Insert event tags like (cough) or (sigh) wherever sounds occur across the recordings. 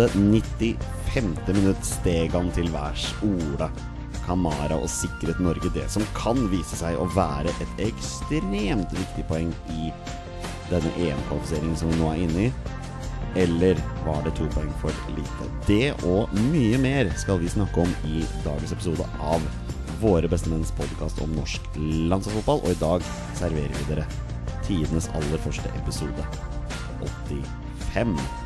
Det 95. minutt steg han til værs Ola Kamara og sikret Norge det som kan vise seg å være et ekstremt viktig poeng i denne EM-kvalifiseringen som vi nå er inne i. Eller var det to poeng for lite? Det og mye mer skal vi snakke om i dagens episode av Våre bestemenns podkast om norsk landslagsfotball. Og i dag serverer vi dere tidenes aller første episode 85.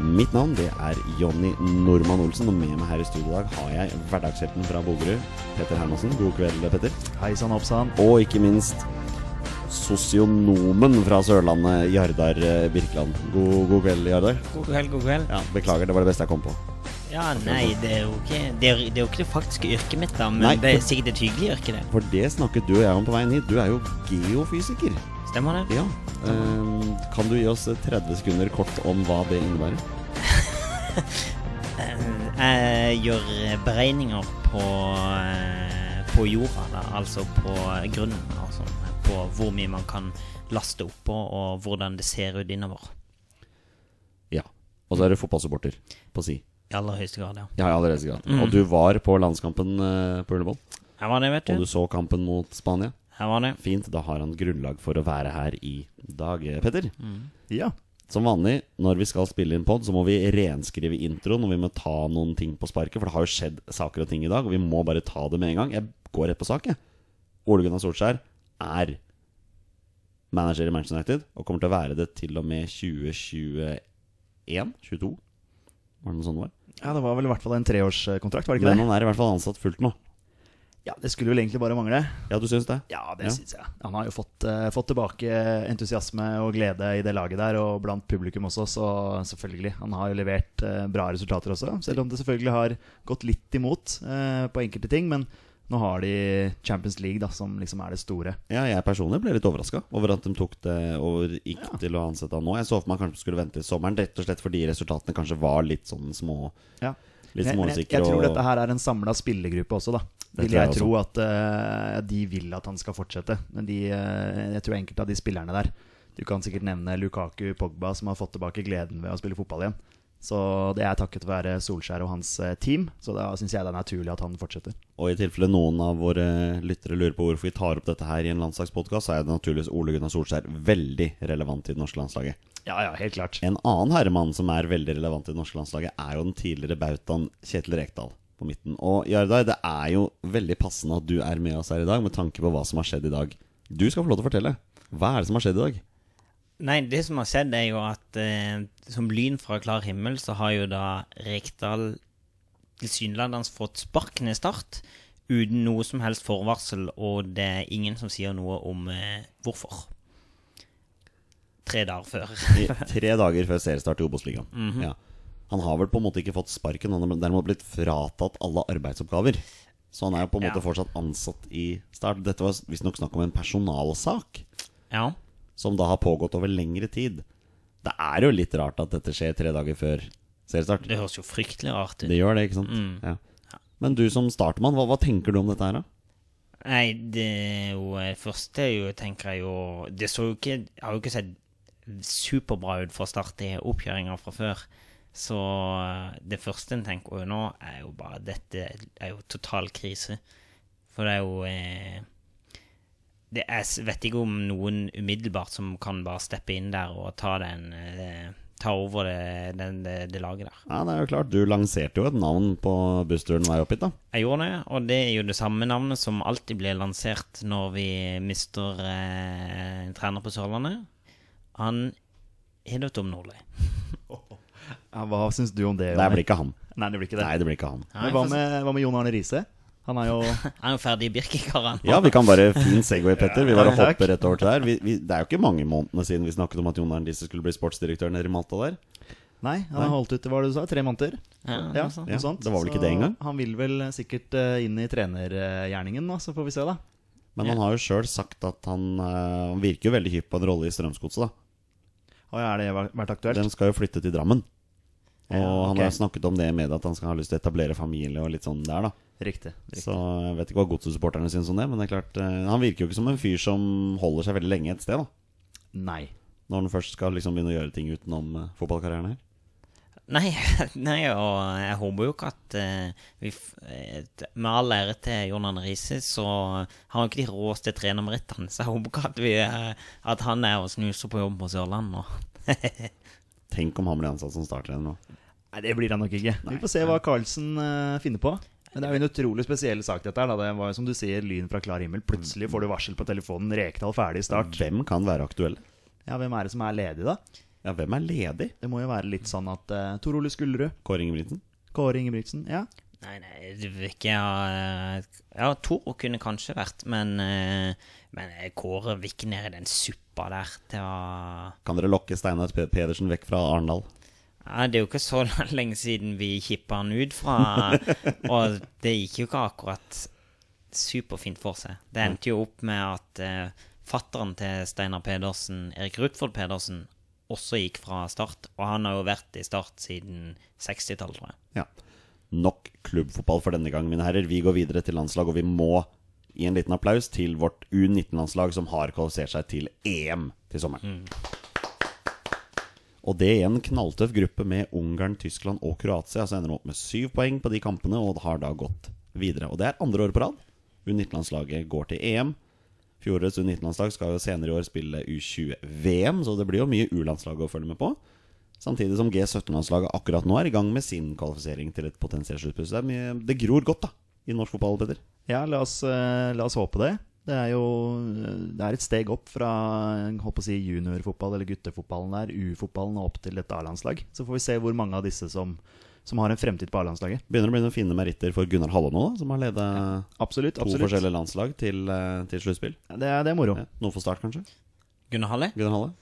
Mitt navn det er Jonny Normann Olsen, og med meg her i studio i dag har jeg hverdagshelten fra Bogerud, Petter Hermansen. God kveld, Petter. Hei sann, hoppsann. Og ikke minst sosionomen fra Sørlandet, Jardar eh, Birkeland. God, god kveld, Jardar. God kveld, god kveld. Ja, beklager, det var det beste jeg kom på. Ja, nei, det er jo ikke det, er, det, er jo ikke det faktiske yrket mitt, da. Men Nei, det er sikkert et hyggelig yrke, det. For det snakket du og jeg om på veien hit. Du er jo geofysiker. Stemmer det? Ja. Um, kan du gi oss 30 sekunder kort om hva det innebærer? (laughs) Eh, Jeg gjør beregninger på, eh, på jorda, da. Altså på grunnen. Altså på hvor mye man kan laste oppå, og hvordan det ser ut innover. Ja. Og så er du fotballsupporter på si. I aller høyeste grad, ja. Ja, i aller høyeste grad. Mm. Og du var på landskampen på Ullevål. Jeg var det, vet Og du. du så kampen mot Spania. Var. Fint. Da har han grunnlag for å være her i dag. Petter. Petter, Ja. som vanlig når vi skal spille inn pod, så må vi renskrive introen, og vi må ta noen ting på sparket. For det har jo skjedd saker og ting i dag, og vi må bare ta det med en gang. Jeg går rett på sak, jeg. Ole Gunnar Solskjær er manager i Manchester United, og kommer til å være det til og med 2021? 22? Var det noe sånt det var? ja, det var vel i hvert fall en treårskontrakt, var det ikke Men det? han er i hvert fall ansatt fullt nå. Ja, Det skulle vel egentlig bare mangle. Ja, du syns det? Ja, det Ja. syns jeg. Han har jo fått, uh, fått tilbake entusiasme og glede i det laget der, og blant publikum også, så selvfølgelig. Han har jo levert uh, bra resultater også, selv om det selvfølgelig har gått litt imot uh, på enkelte ting. Men nå har de Champions League, da, som liksom er det store. Ja, jeg personlig ble litt overraska over at de tok det over gikk Ja. til å ansette han nå. Jeg så for meg kanskje skulle vente til sommeren, rett og slett fordi resultatene kanskje var litt sånn små Ja. Litt Men- Jeg, jeg, jeg tror og- dette her er en samla spillergruppe også, da. Vil jeg jeg tro at uh, de vil at han skal fortsette. Men de, uh, jeg tror enkelte av de spillerne der Du kan sikkert nevne Lukaku, Pogba, som har fått tilbake gleden ved å spille fotball igjen. Så det er takket være Solskjær og hans eh, team. Så da syns jeg det er naturlig at han fortsetter. Og i tilfelle noen av våre lyttere lurer på hvorfor vi tar opp dette her i en landslagspodkast, så er det naturligvis Ole Gunnar Solskjær veldig relevant i det norske landslaget. Ja, ja, helt klart. En annen herremann som er veldig relevant i det norske landslaget, er jo den tidligere bautaen Kjetil Rekdal på midten. Og Jardar, det er jo veldig passende at du er med oss her i dag, med tanke på hva som har skjedd i dag. Du skal få lov til å fortelle. Hva er det som har skjedd i dag? Nei, det som har skjedd, er jo at eh, som lyn fra klar himmel, så har jo da Rekdal tilsynelatende fått sparken i start uten noe som helst forvarsel, og det er ingen som sier noe om eh, hvorfor. Tre dager før. Tre dager før seriestart i Obos-ligaen. Mhm. ja. Han har vel på en måte ikke fått sparken, han har derimot blitt fratatt alle arbeidsoppgaver. Så han er jo på en måte Ja. fortsatt ansatt i Start. Dette var visstnok snakk om en personalsak, Ja. som da har pågått over lengre tid. Det er jo litt rart at dette skjer tre dager før seriestart. Det høres jo fryktelig rart ut. Det gjør det, ikke sant? Mm. Ja. Men du som startmann, hva, hva tenker du om dette her, da? Nei, det er jo eh, første jeg tenker jeg jo Det så jo ikke Har jo ikke sett superbra ut for start i oppkjøringa fra før. Så eh, det første en tenker over nå, er jo bare Dette er jo total krise. For det er jo eh, det er, Jeg vet ikke om noen umiddelbart som kan bare steppe inn der og ta den eh, Ta over det, den, det, det laget der. Ja, det er jo klart, Du lanserte jo et navn på bussturen vei opp hit, da. Jeg gjorde det, og det er jo det samme navnet som alltid blir lansert når vi mister eh, en trener på Sørlandet. Han heter Tom Nordli. (laughs) Ja, hva syns du om det? Det blir ikke han. Nei, det blir ikke det. Nei, det blir ikke han. Men hva med, hva med Jon Arne Riise? Han er jo (laughs) Han er jo ferdig i Birkekaran. Ja, vi kan bare fin Segway, Petter. Vi bare hopper et år til der. Vi, vi, det er jo ikke mange månedene siden vi snakket om at Jon Arne Riise skulle bli sportsdirektør nede i Malta der. Nei, han har holdt ut til hva du sa, tre måneder. Ja, Ja, noe sånt. det var vel ikke Så det engang? Han vil vel sikkert eh, inn i trenergjerningen nå, så får vi se, da. Men han har jo sjøl sagt at han, eh, han virker jo veldig hypp på en rolle i Strømsgodset. da. Og er det vært vært aktuelt? Den skal jo flytte til Drammen. Og Ja, han har snakket om det i media, at han skal ha lyst til å etablere familie og litt sånn der, da. Riktig. riktig. Så jeg vet ikke hva godssupporterne syns om det, men det er klart eh, han virker jo ikke som en fyr som holder seg veldig lenge et sted, da. Nei. Når han først skal liksom begynne å gjøre ting utenom eh, fotballkarrieren her. Nei, (laughs) nei, og jeg håper jo ikke at uh, vi Med all ære til John Arne Riise, så har han ikke de råeste trenermerittene. Så jeg håper ikke at, vi, uh, at han er og snuser på jobb på Sørlandet nå. (laughs) Tenk om han blir ansatt som starttrener nå. Nei, det blir han nok ikke. Vi får se hva Carlsen uh, finner på. Men det er jo en utrolig spesiell sak, dette her. da. Det var jo som du sier, lyn fra klar himmel. Plutselig får du varsel på telefonen. Rekdal ferdig start. Hvem kan være aktuelle? Ja, hvem er det som er ledig, da? Ja, hvem er ledig? Det må jo være litt sånn at uh, Tor Ole Skullerud, Kåre Ingebrigtsen? Kåre Ingebrigtsen Ja. Nei, nei, det vil ikke ha Ja, Tor kunne kanskje vært, men, eh, men Kåre vil ikke ned i den suppa der. til å Kan dere lokke Steinar Pedersen vekk fra Arendal? Ja, det er jo ikke så (laughs) lenge siden vi kippa han ut fra (laughs) Og det gikk jo ikke akkurat superfint for seg. Det endte jo opp med at uh, fatteren til Steinar Pedersen, Erik Rutfold Pedersen, også gikk fra Start. Og han har jo vært i Start siden 60-tallet, tror jeg. Ja. Nok klubbfotball for denne gang, mine herrer. Vi går videre til landslag, og vi må gi en liten applaus til vårt U19-landslag som har kvalifisert seg til EM til sommeren. Og det i en knalltøff gruppe med Ungarn, Tyskland og Kroatia. Så ender de opp med syv poeng på de kampene og har da gått videre. Og det er andre året på rad. U19-landslaget går til EM. Fjorårets U19-landslag skal jo senere i år spille U20-VM, så det blir jo mye U-landslag å følge med på. Samtidig som G17-landslaget akkurat nå er i gang med sin kvalifisering til et potensielt sluttpuss. Det, det gror godt da i norsk fotball, Petter. Ja, la oss, eh, la oss håpe det. Det er jo det er et steg opp fra håper å si juniorfotball eller guttefotballen der, U-fotballen og opp til et A-landslag. Så får vi se hvor mange av disse som, som har en fremtid på A-landslaget. Begynner å bli noen fine meritter for Gunnar Halle nå, da, som har ledet Absolutt. to absolutt forskjellige landslag til, eh, til sluttspill. Det, er, det er moro. Ja, noe for start, kanskje? Gunnar Halle? Gunnar Halle?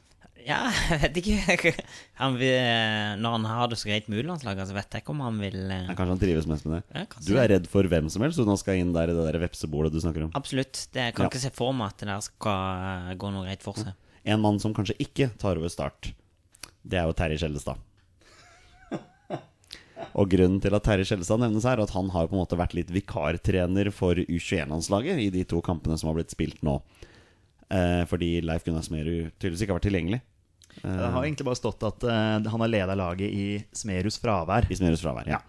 Ja, (laughs) jeg vet ikke. (laughs) Han vil, når han har det så greit med U-landslaget, så vet jeg ikke om han vil eh, Ja, kanskje han trives mest med det. ja. Du er redd for hvem som helst, så han skal inn der i det der vepsebolet du snakker om. Absolutt. Det, jeg kan Ja. ikke se for meg at det der skal eh, gå noe greit for seg. En mann som kanskje ikke tar over start, det er jo Terje Skjellestad. Og grunnen til at Terje Skjellestad nevnes her, er at han har på en måte vært litt vikartrener for U21-landslaget i de to kampene som har blitt spilt nå. Eh, fordi Leif Gunnar Smerud tydeligvis ikke har vært tilgjengelig Det har egentlig bare stått at eh, han har leda laget i Smerus fravær. i Smerus fravær. Ja.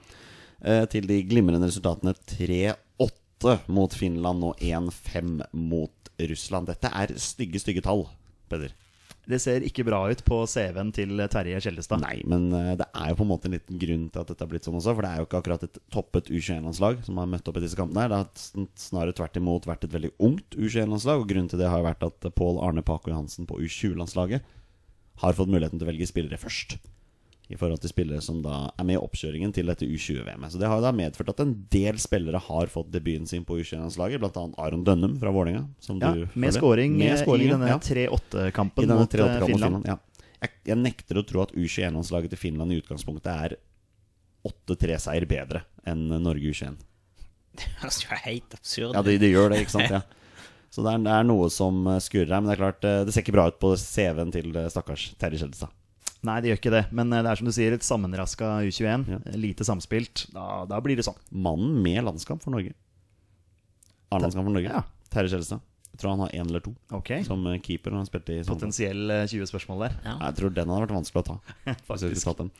Eh, til de glimrende resultatene 3-8 mot Finland og 1-5 mot Russland. Dette er stygge, stygge tall, Peder. Det ser ikke bra ut på CV-en til Terje Kjellestad. Nei, men eh, det er jo på en måte en liten grunn til at dette har blitt sånn også. For det er jo ikke akkurat et toppet U21-landslag som har møtt opp i disse kampene. her Det har snarere tvert imot vært et veldig ungt U21-landslag. Og grunnen til det har vært at Pål Arne Paco Johansen på U20-landslaget har fått muligheten til å velge spillere først. I forhold til spillere som da er med i oppkjøringen til dette U20-VM-et. Så det har da medført at en del spillere har fått debuten sin på U21-landslaget. Blant annet Aron Dønnum fra Vålerenga. Ja, med scoring Med eh, i denne ja. 3-8-kampen mot 3-8 eh, mot Finland. Ja. Jeg, jeg nekter å tro at U21-landslaget til Finland i utgangspunktet er 8-3-seier bedre enn Norge U21. Det høres jo helt absurd Ja, det, de, de gjør det, ikke sant? (laughs) Ja. Så det er, det er noe som eh, skurrer her. Men det er klart, det ser ikke bra ut på CV-en til stakkars Terje Skjellestad. Nei, det gjør ikke det. Men eh, det er som du sier, et sammenraska U21. Ja. eh, Lite samspilt. Da, da blir det sånn. Mannen med landskamp for Norge. A-landskamp for Norge. Ja. Terje Skjellestad. Jeg tror han har én eller to okay. som eh, keeper. Han spilte i. Potensiell eh, 20 spørsmål der. Ja. Jeg tror den hadde vært vanskelig å ta. (laughs) Faktisk. tatt den.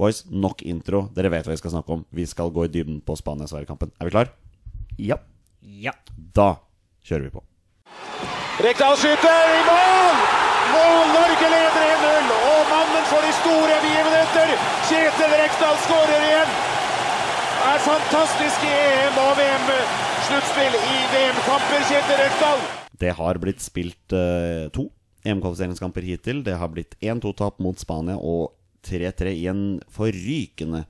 Boys, nok intro. Dere vet hva vi skal snakke om. Vi skal gå i dybden på Spania-Sverige-kampen. Er vi klar? Ja. Ja. Da kjører vi på. Rekdal skyter i mål! Mål! Norge leder 1-0. For de store begivenheter, Kjetil Rekdal skårer igjen. Er fantastisk i EM og VM-sluttspill i VM-kamper, Kjetil Rekdal. Det har blitt spilt uh, to EM-kvalifiseringskamper hittil. Det har blitt 1-2-tap mot Spania og 3-3 i en forrykende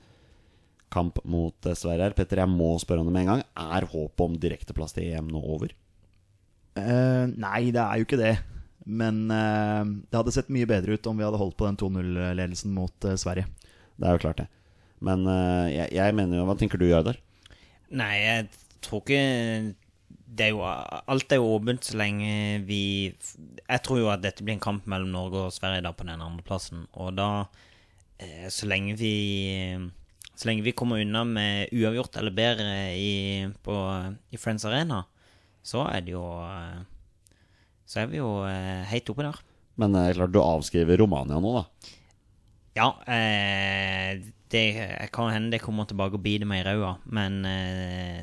kamp mot eh, Sverige her. Petter, jeg må spørre om det med en gang. Er håpet om direkteplass til EM nå over? Uh, nei, det er jo ikke det. Men eh, det hadde sett mye bedre ut om vi hadde holdt på den 2-0-ledelsen mot eh, Sverige. Det er jo klart, det. Men eh, jeg, jeg mener jo Hva tenker du, Jardar? Nei, jeg tror ikke det er jo, Alt er jo åpent så lenge vi Jeg tror jo at dette blir en kamp mellom Norge og Sverige da på den andreplassen. Og da eh, Så lenge vi Så lenge vi kommer unna med uavgjort eller bedre i, på, i Friends Arena, så er det jo eh, Så er vi jo eh, helt oppe der. Men eh, klart du avskriver Romania nå, da. Ja, eh, det kan hende det kommer tilbake og biter meg i ræva, men eh,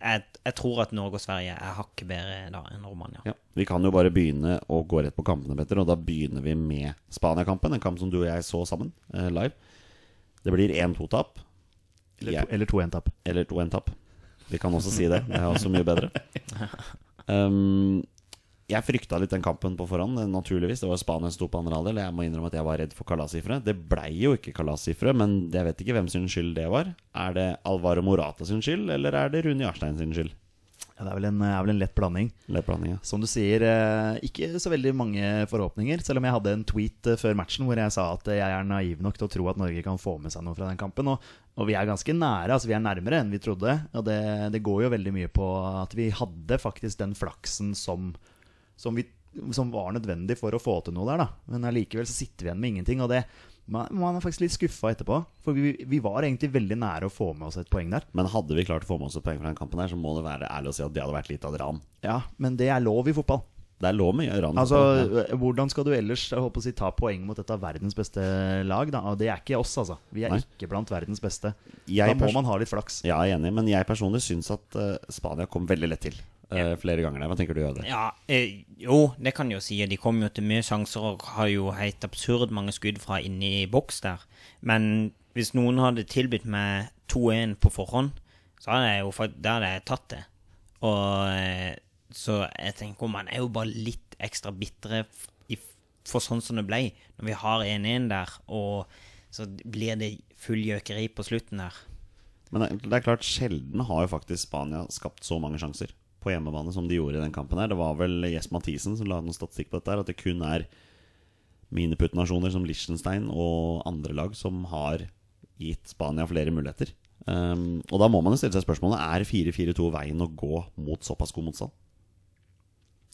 jeg, jeg tror at Norge og Sverige er hakket bedre da enn Romania. Ja. Vi kan jo bare begynne å gå rett på kampene, Petter. Og da begynner vi med Spania-kampen. En kamp som du og jeg så sammen eh, live. Det blir 1-2-tap. Eller, Jeg- to, eller to en-tap. Eller 2-1-tap. Vi kan også si det. Det er også mye bedre. (laughs) Um, jeg frykta litt den kampen på forhånd, eh, naturligvis. Det var Spania som sto på andre halvdel. Jeg må innrømme at jeg var redd for kalassifre. Det blei jo ikke kalassifre, men jeg vet ikke hvem sin skyld det var. Er det Alvaro Morata sin skyld, eller er det Rune Jarstein sin skyld? Ja, det er vel en, er vel en lett blanding. Lett blanding, ja. Som du sier, eh, ikke så veldig mange forhåpninger. Selv om jeg hadde en tweet eh, før matchen hvor jeg sa at jeg er naiv nok til å tro at Norge kan få med seg noe fra den kampen. Og, og vi er ganske nære, altså vi er nærmere enn vi trodde. Og det, det går jo veldig mye på at vi hadde faktisk den flaksen som, som, vi, som var nødvendig for å få til noe der, da. Men allikevel så sitter vi igjen med ingenting. Og det, man, man er faktisk litt skuffa etterpå. For vi, vi var egentlig veldig nære å få med oss et poeng der. Men hadde vi klart å få med oss et poeng fra den kampen, her så må det være ærlig å si at det hadde vært litt av et ran. Ja, men det er lov i fotball. Det er lov med ran. Altså, ja. Hvordan skal du ellers jeg håper å si, ta poeng mot et av verdens beste lag? Da? Det er ikke oss, altså. Vi er Nei. ikke blant verdens beste. Jeg da må man ha litt flaks. Ja, jeg er enig, men jeg personlig syns at eh, Spania kom veldig lett til eh, flere ganger der. Hva tenker du, Øde? Ja, eh, jo, det kan jeg jo si. De kom jo til mye sjanser og har jo helt absurd mange skudd fra inni boks der. Men hvis noen hadde tilbudt meg 2-1 på forhånd, så hadde jeg jo da hadde jeg tatt det. Og eh, så jeg tenker man er jo bare litt ekstra bitre for sånn som det ble, når vi har 1-1 der, og så blir det full gjøkeri på slutten der. Men det, det er klart, sjelden har jo faktisk Spania skapt så mange sjanser på hjemmebane som de gjorde i den kampen her. Det var vel Jes Mathisen som la noen statistikk på dette, her, at det kun er miniputtnasjoner som Liechtenstein og andre lag som har gitt Spania flere muligheter. Um, og da må man jo stille seg spørsmålet Er 4-4-2 veien å gå mot såpass god motstand.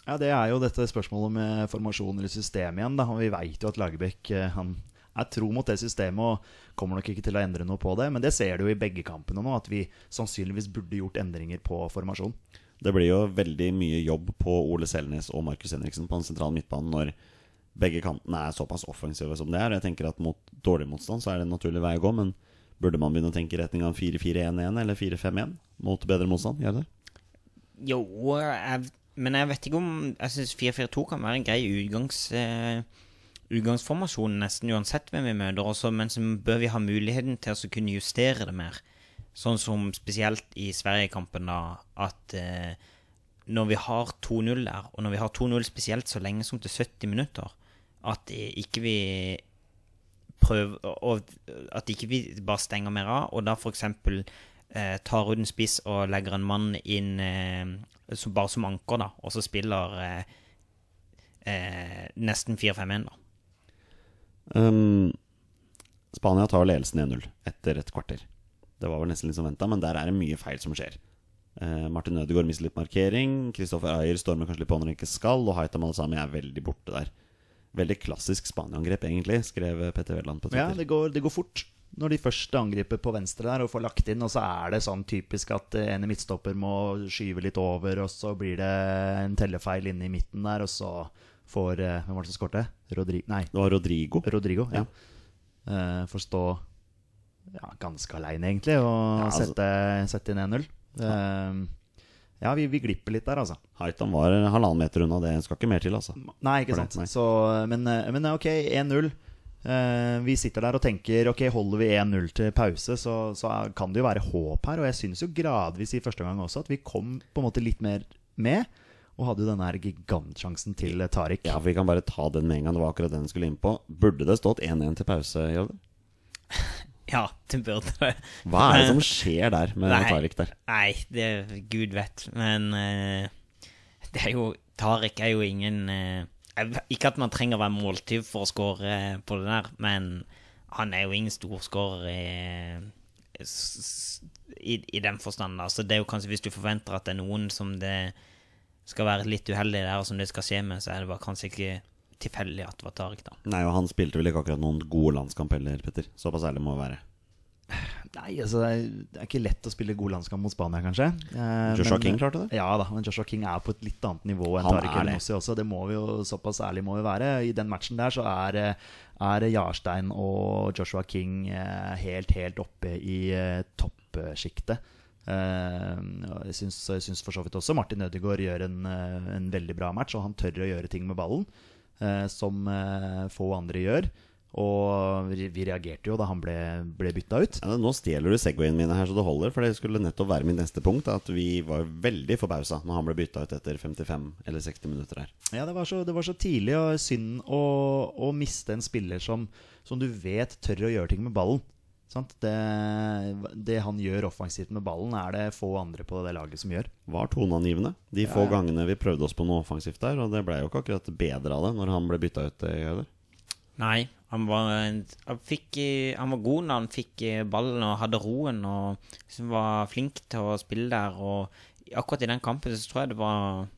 Ja, Det er jo dette spørsmålet med formasjon eller system igjen. Da. Vi veit jo at Lagerbäck eh, er tro mot det systemet og kommer nok ikke til å endre noe på det. Men det ser du jo i begge kampene nå, at vi sannsynligvis burde gjort endringer på formasjon. Det blir jo veldig mye jobb på Ole Selnes og Markus Henriksen på den sentrale midtbanen når begge kantene er såpass offensive som det er. Jeg tenker at Mot dårlig motstand så er det en naturlig vei å gå, men burde man begynne å tenke i retning av 4-4-1-1 eller 4-5-1 mot bedre motstand? Gjør det? Jo, jeg, men jeg vet ikke om Jeg syns 4-4-2 kan være en grei utgangs, uh, utgangsformasjon nesten uansett hvem vi møter. Også, men så bør vi ha muligheten til å kunne justere det mer. Sånn som spesielt i Sverige-kampen, da, at eh, når vi har 2-0 der, og når vi har 2-0 spesielt så lenge som til 70 minutter, at ikke vi prøver og, At ikke vi bare stenger mer av, og da f.eks. Eh, tar ut en spiss og legger en mann inn eh, som, bare som anker, da, og så spiller eh, eh, nesten 4-5-1, da. Um, Spania tar ledelsen 1-0 etter et kvarter. Det var vel nesten litt som venta, men der er det mye feil som skjer. Eh, Martin Ødegaard mister litt markering. Kristoffer Ayer stormer kanskje litt på når han ikke skal, og Haitam Alsami er veldig borte der. Veldig klassisk Spania-angrep, egentlig, skrev Petter Welland på Ja, det går, det går fort. Når de først angriper på venstre der og får lagt inn, og så er det sånn typisk at en i midtstopper må skyve litt over, og så blir det en tellefeil inne i midten der, og så får eh, Hvem var det som skårte? Rodrigo? Nei, Det var Rodrigo. Rodrigo. Ja. Ja. Eh, får stå ja, ganske aleine, egentlig, å Ja, altså- sette, sette inn 1-0. Uh, ja, vi, vi glipper litt der, altså. Haitan var halvannen meter unna, det skal ikke mer til, altså. Nei, ikke sant. nei. Så, men, eh, men ok, 1-0. Eh, vi sitter der og tenker Ok, holder vi 1-0 til pause, så, så kan det jo være håp her. Og jeg syns jo gradvis i første gang også at vi kom på en måte litt mer med. Og hadde jo denne her gigantsjansen til eh, Tariq. Ja, for Vi kan bare ta den med en gang. Det var akkurat den vi skulle inn på. Burde det stått 1-1 til pause? Gjør det? Ja, det burde det. Hva er det som skjer der med Nei. Tariq der? Nei, det Gud vet. Men uh, det er jo Tariq er jo ingen uh, Ikke at man trenger å være måltyv for å score eh, på det der, men han er jo ingen storskårer i, i, i den forstand. Så det er jo kanskje hvis du forventer at det er noen som det skal være litt uheldig der, og som det skal skje med, så er det bare kanskje ikke tilfeldig at det var Tariq, da. Nei, og Han spilte vel ikke akkurat noen gode landskamp heller, Petter. Såpass ærlig må det være. Nei, altså det er- det er ikke lett å spille god landskamp mot Spania, kanskje. Eh, Joshua men- King klarte det. Ja da, men Joshua King er på et litt annet nivå enn Tariq det. Også. Det må vi jo, såpass ærlig må vi være. I den matchen der så er, eh, er Jarstein og Joshua King eh, helt, helt oppe i eh, toppsjiktet. Eh, jeg syns, jeg syns for så vidt også Martin Ødegaard gjør en, en veldig bra match, og han tør å gjøre ting med ballen eh, som få andre gjør. Og vi reagerte jo da han ble, ble bytta ut. Ja, nå stjeler du Segwayen mine her så det holder, for det skulle nettopp være mitt neste punkt. At vi var veldig forbausa når han ble bytta ut etter 55 eller 60 minutter her. Ja, det var så, det var så tidlig, og synd å, å miste en spiller som, som du vet tør å gjøre ting med ballen. Sant? Det, det han gjør offensivt med ballen, er det få andre på det laget som gjør. Var toneangivende de få ja. gangene vi prøvde oss på noe offensivt der, og det ble jo ikke akkurat bedre av det når han ble bytta ut. eh. Nei, han var, han, fikk, han var god når han fikk eh, ballen og hadde roen og liksom var flink til å spille der. Og akkurat i den kampen så tror jeg det var,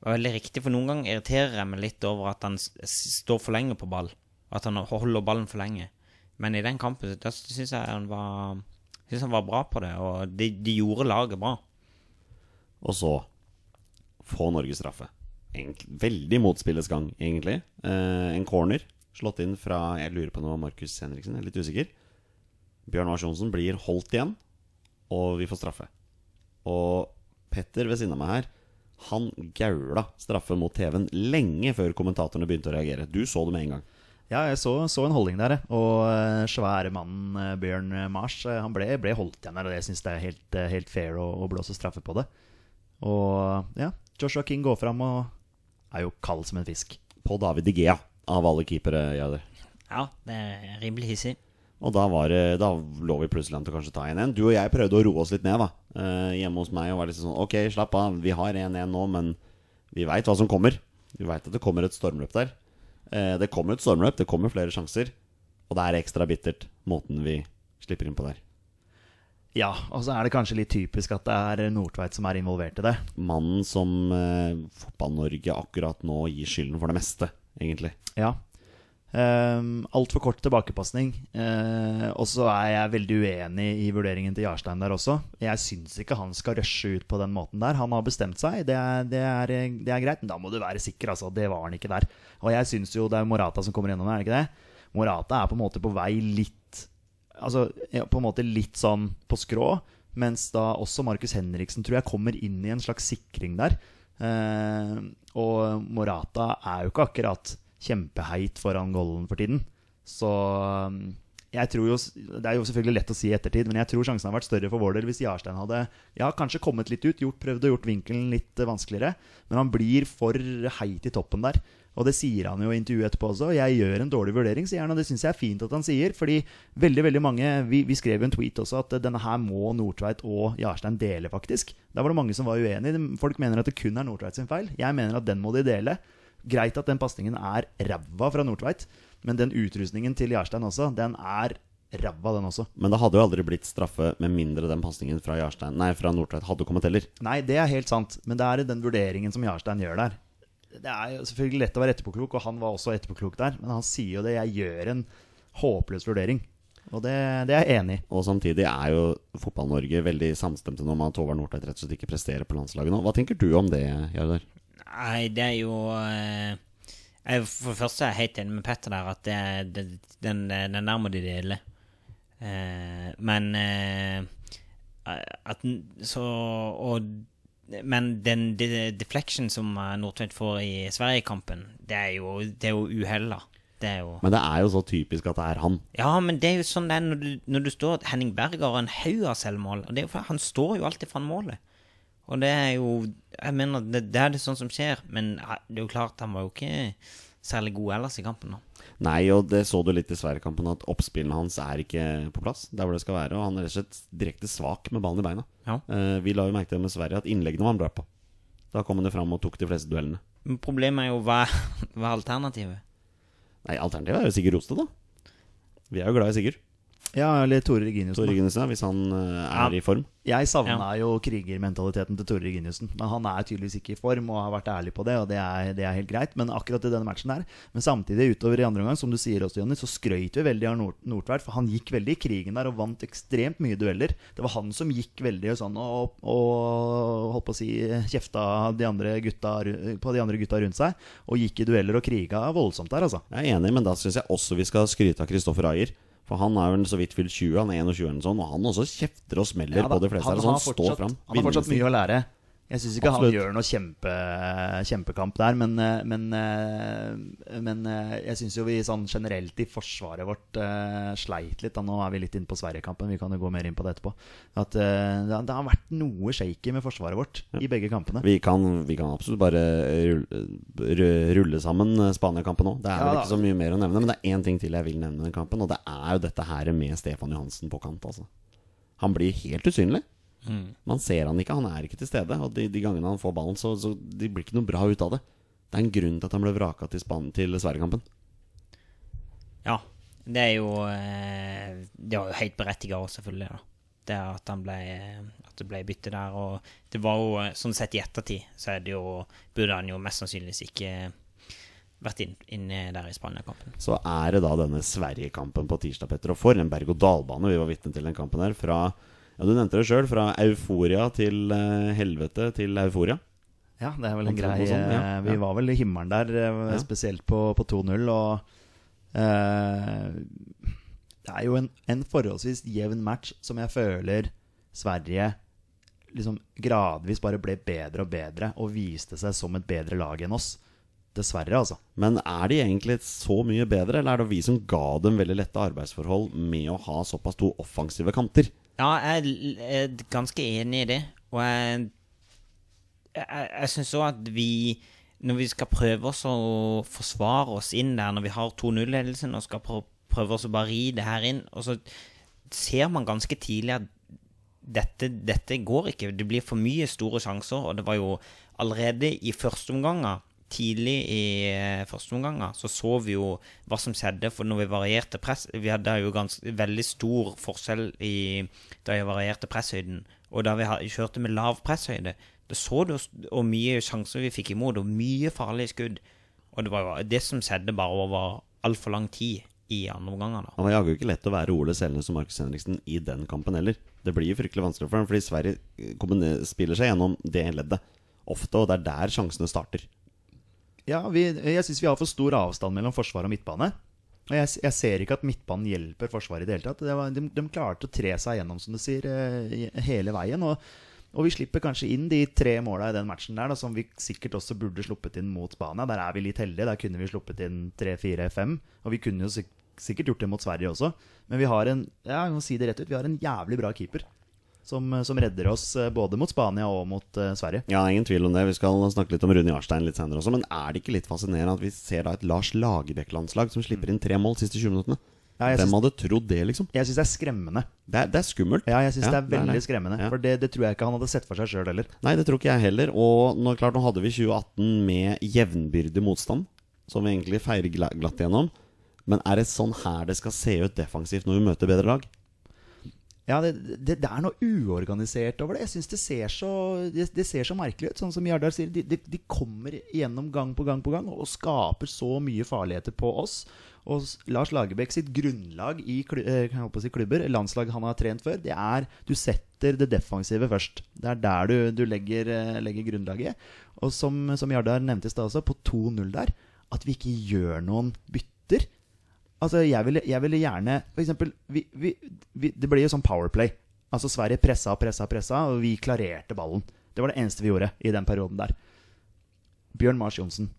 var veldig riktig, for noen ganger irriterer jeg meg litt over at han står for lenge på ball. At han holder ballen for lenge. Men i den kampen da syns jeg han var synes han var bra på det, og de, de gjorde laget bra. Og så få Norge straffe. En, veldig motspillets gang, egentlig. Eh, en corner slått inn fra Jeg lurer på noe Markus Henriksen, jeg er litt usikker. Bjørn Lars Johnsen blir holdt igjen, og vi får straffe. Og Petter ved siden av meg her, han gaula straffe mot TV-en lenge før kommentatorene begynte å reagere. Du så det med en gang. Ja, jeg så, så en holdning der, og eh, svære mannen eh, Bjørn Mars eh, Han ble, ble holdt igjen der, og jeg syns det er helt, helt fair å, å blåse straffe på det. Og ja, Joshua King går fram og er jo kald som en fisk. På David De Gea, av alle keepere. Jader. Ja, det er rimelig hissig. Og da, var det, da lå vi plutselig an til å kanskje ta 1-1. Du og jeg prøvde å roe oss litt ned da eh, hjemme hos meg. Og var litt sånn Ok, slapp av, vi har 1-1 nå, men vi veit hva som kommer. Vi veit at det kommer et stormløp der. Eh, det kommer et stormløp, det kommer flere sjanser. Og det er ekstra bittert, måten vi slipper inn på der. Ja, og så er det kanskje litt typisk at det er Nordtveit som er involvert i det. Mannen som eh, Fotball-Norge akkurat nå gir skylden for det meste, egentlig. Ja. Um, Altfor kort tilbakepasning. Uh, og så er jeg veldig uenig i vurderingen til Jarstein der også. Jeg syns ikke han skal rushe ut på den måten der. Han har bestemt seg, det er, det er, det er greit. Men da må du være sikker, altså. Det var han ikke der. Og jeg syns jo det er Morata som kommer gjennom, er det ikke det? Morata er på en måte på vei litt Altså på en måte litt sånn på skrå. Mens da også Markus Henriksen tror jeg kommer inn i en slags sikring der. Eh, og Morata er jo ikke akkurat kjempeheit foran golden for tiden. Så um, jeg tror jo Det er jo selvfølgelig lett å si i ettertid, men jeg tror sjansen har vært større for vår del hvis Jarstein hadde ja, kanskje kommet litt ut, gjort, prøvd å gjort vinkelen litt eh, vanskeligere. Men han blir for heit i toppen der. Og det sier han jo i intervjuet etterpå også. Jeg gjør en dårlig vurdering, sier han, og det syns jeg er fint at han sier. Fordi veldig veldig mange Vi, vi skrev jo en tweet også at denne her må Nordtveit og Jarstein dele, faktisk. Der var det mange som var uenige. Folk mener at det kun er Nordtveit sin feil. Jeg mener at den må de dele. Greit at den pasningen er ræva fra Nordtveit, men den utrustningen til Jarstein også, den er ræva, den også. Men det hadde jo aldri blitt straffe med mindre den pasningen fra, Jarstein- nei, fra Nordtveit hadde kommet heller. Nei, det er helt sant, men det er den vurderingen som Jarstein gjør der. Det er jo selvfølgelig lett å være etterpåklok, og han var også etterpåklok der, men han sier jo det. Jeg gjør en håpløs vurdering. Og det, det er jeg enig i. Og samtidig er jo Fotball-Norge veldig samstemte nå med at Håvard Nordtveit rett og slett ikke presterer på landslaget nå. Hva tenker du om det, Jardar? Nei, det er jo eh, jeg, For det første er jeg helt enig med Petter der, at det, det, den, den der må de dele. Eh, men eh, at Så Og Men den de, deflection som eh, Nordtveit får i Sverigekampen, det er jo, det er jo uhella. Det er jo Men det er jo så typisk at det er han. Ja, men det er jo sånn det er når du, når du står Henning Berger har en haug av selvmål. Og er for, han står jo alltid foran målet. Og det er jo Jeg mener, det, det er det sånn som skjer. Men det er jo klart, han var jo ikke særlig god ellers i kampen. da Nei, og det så du litt i Sverigekampen, at oppspillene hans er ikke på plass der hvor det skal være. Og han er rett og slett direkte svak med ballen i beina. Ja. Eh, vi la jo merke til med Sverige at innleggene var han bra på. Da kom han fram og tok de fleste duellene. Men problemet er jo hva, (laughs) hva er alternativet? Nei, alternativet er jo Sigurd Roste, da. Vi er jo glad i Sigurd. Ja, eller Tore Reginiussen. Tore. Reginiussen, hvis han uh, er Ja. i form. Jeg savna Ja. jo krigermentaliteten til Tore Reginiussen. Men han er tydeligvis ikke i form og har vært ærlig på det, og det er, det er helt greit. Men akkurat i denne matchen der Men samtidig, utover i andre omgang, som du sier også, Jonny, så skrøyt vi veldig av Nord Nordtveit. For han gikk veldig i krigen der og vant ekstremt mye dueller. Det var han som gikk veldig sånn og, og holdt på å si kjefta de andre gutta, på de andre gutta rundt seg. Og gikk i dueller og kriga voldsomt der, altså. Jeg er enig, men da syns jeg også vi skal skryte av Kristoffer Ayer. For han er vel så vidt fylt 20, han er 21 og sånn, og han også kjefter og smeller Ja på de fleste her. Så han, han står fortsatt- fram. Han har fortsatt mye å lære. Jeg syns ikke Absolutt. han gjør noe kjempe, kjempekamp der, men, eh, men, eh, men eh, jeg syns jo vi sånn generelt i forsvaret vårt uh, sleit litt. Da. Nå er vi litt inne på Sverigekampen, vi kan jo gå mer inn på det etterpå. At uh, det, har- vært noe shaky med forsvaret vårt i begge kampene. Vi kan, vi kan absolutt bare rulle, rulle sammen Spania-kampen nå. Det er Ja vel ikke så mye mer å nevne. Men det er én ting til jeg vil nevne den kampen, og det er jo dette her med Stefan Johansen på kant. Altså. Han blir helt usynlig. Man ser han ikke, han er ikke til stede. Og de, de gangene han får ballen, så, så det blir ikke noe bra ut av det. Det er en grunn til at han ble vraka til, Span til Sverigekampen. Ja. Det er jo eh, Det var jo helt berettiget òg, selvfølgelig. da Det at han ble At det ble bytte der. Og det var jo eh, sånn sett i ettertid, så er det jo burde han jo mest sannsynligvis ikke vært inn- inne der i Spania-kampen. Så er det da denne Sverigekampen på tirsdag, Petter. Og for en berg-og-dal-bane vi var vitne til den kampen her. Fra ja, du nevnte det sjøl, fra euforia til eh, helvete til euforia. Ja, det er vel en grei sånn, ja. eh, Vi var vel i himmelen der, eh, spesielt på, på 2-0. Og eh, det er jo en, en forholdsvis jevn match som jeg føler Sverige liksom gradvis bare ble bedre og bedre og viste seg som et bedre lag enn oss. Dessverre, altså. Men er de egentlig så mye bedre, eller er det vi som ga dem veldig lette arbeidsforhold med å ha såpass to offensive kanter? Ja, jeg er- ganske enig i det. Og jeg Jeg, jeg syns òg at vi Når vi skal prøve oss å forsvare oss inn der når vi har 2-0-ledelsen, og skal prøve oss å bare ri det her inn, og så ser man ganske tidlig at dette, dette går ikke. Det blir for mye store sjanser, og det var jo allerede i første omganger Tidlig i eh, første omgang så så vi jo hva som skjedde, for når vi varierte press Vi hadde jo ganske, veldig stor forskjell i da vi varierte presshøyden, og da vi kjørte med lav presshøyde. Da så du hvor mye sjanser vi fikk imot, og mye farlige skudd. Og det var jo det som skjedde bare over altfor lang tid i andre omganger. Det var jaggu ikke lett å være Ole Selnes og Markus Henriksen i den kampen heller. Det blir jo fryktelig vanskelig for dem, fordi Sverige spiller seg gjennom det leddet ofte, og det er der sjansene starter. Ja, vi, jeg syns vi har for stor avstand mellom forsvar og midtbane. Og jeg, jeg ser ikke at midtbanen hjelper Forsvaret i det hele tatt. Det var, de, de klarte å tre seg gjennom, som du sier, eh, hele veien. Og, og vi slipper kanskje inn de tre måla i den matchen der, da, som vi sikkert også burde sluppet inn mot Spania. Der er vi litt heldige. Der kunne vi sluppet inn tre, fire, fem. Og vi kunne jo sikkert gjort det mot Sverige også. Men vi har en ja, jeg må si det rett ut, vi har en jævlig bra keeper. Som, som redder oss eh, både mot Spania og mot uh, Sverige. Ja, ingen tvil om det. Vi skal snakke litt om Rune Jarstein litt senere også. Men er det ikke litt fascinerende at vi ser da et Lars Lagerbäck-landslag som slipper inn tre mål de siste 20 minuttene? Ja, Hvem hadde trodd det, liksom? Jeg syns det er skremmende. Det er, det er skummelt. Ja, jeg syns Ja, det er veldig det. skremmende. Ja. For det, det tror jeg ikke han hadde sett for seg sjøl heller. Nei, det tror ikke jeg heller. Og nå, klart, nå hadde vi 2018 med jevnbyrdig motstand, som vi egentlig feirer gla- glatt gjennom. Men er det sånn her det skal se ut defensivt når vi møter bedre lag? Ja, det, det, det er noe uorganisert over det. Jeg syns det, ser så- det, det ser så merkelig ut. Sånn som Jardar sier, de, de, de kommer igjennom gang på gang på gang og skaper så mye farligheter på oss. Og Lars Lagerbäck sitt grunnlag i eh, si klubber, landslag han har trent før, det er du setter det defensive først. Det er der du, du legger, eh, legger grunnlaget. Og som, som Jardar nevnte i stad også, på 2-0 der, at vi ikke gjør noen bytter. Altså, jeg ville, jeg ville gjerne For eksempel, vi, vi, vi, det ble jo sånn powerplay. Altså, Sverige pressa og pressa pressa, og vi klarerte ballen. Det var det eneste vi gjorde i den perioden der. Bjørn Mars Johnsen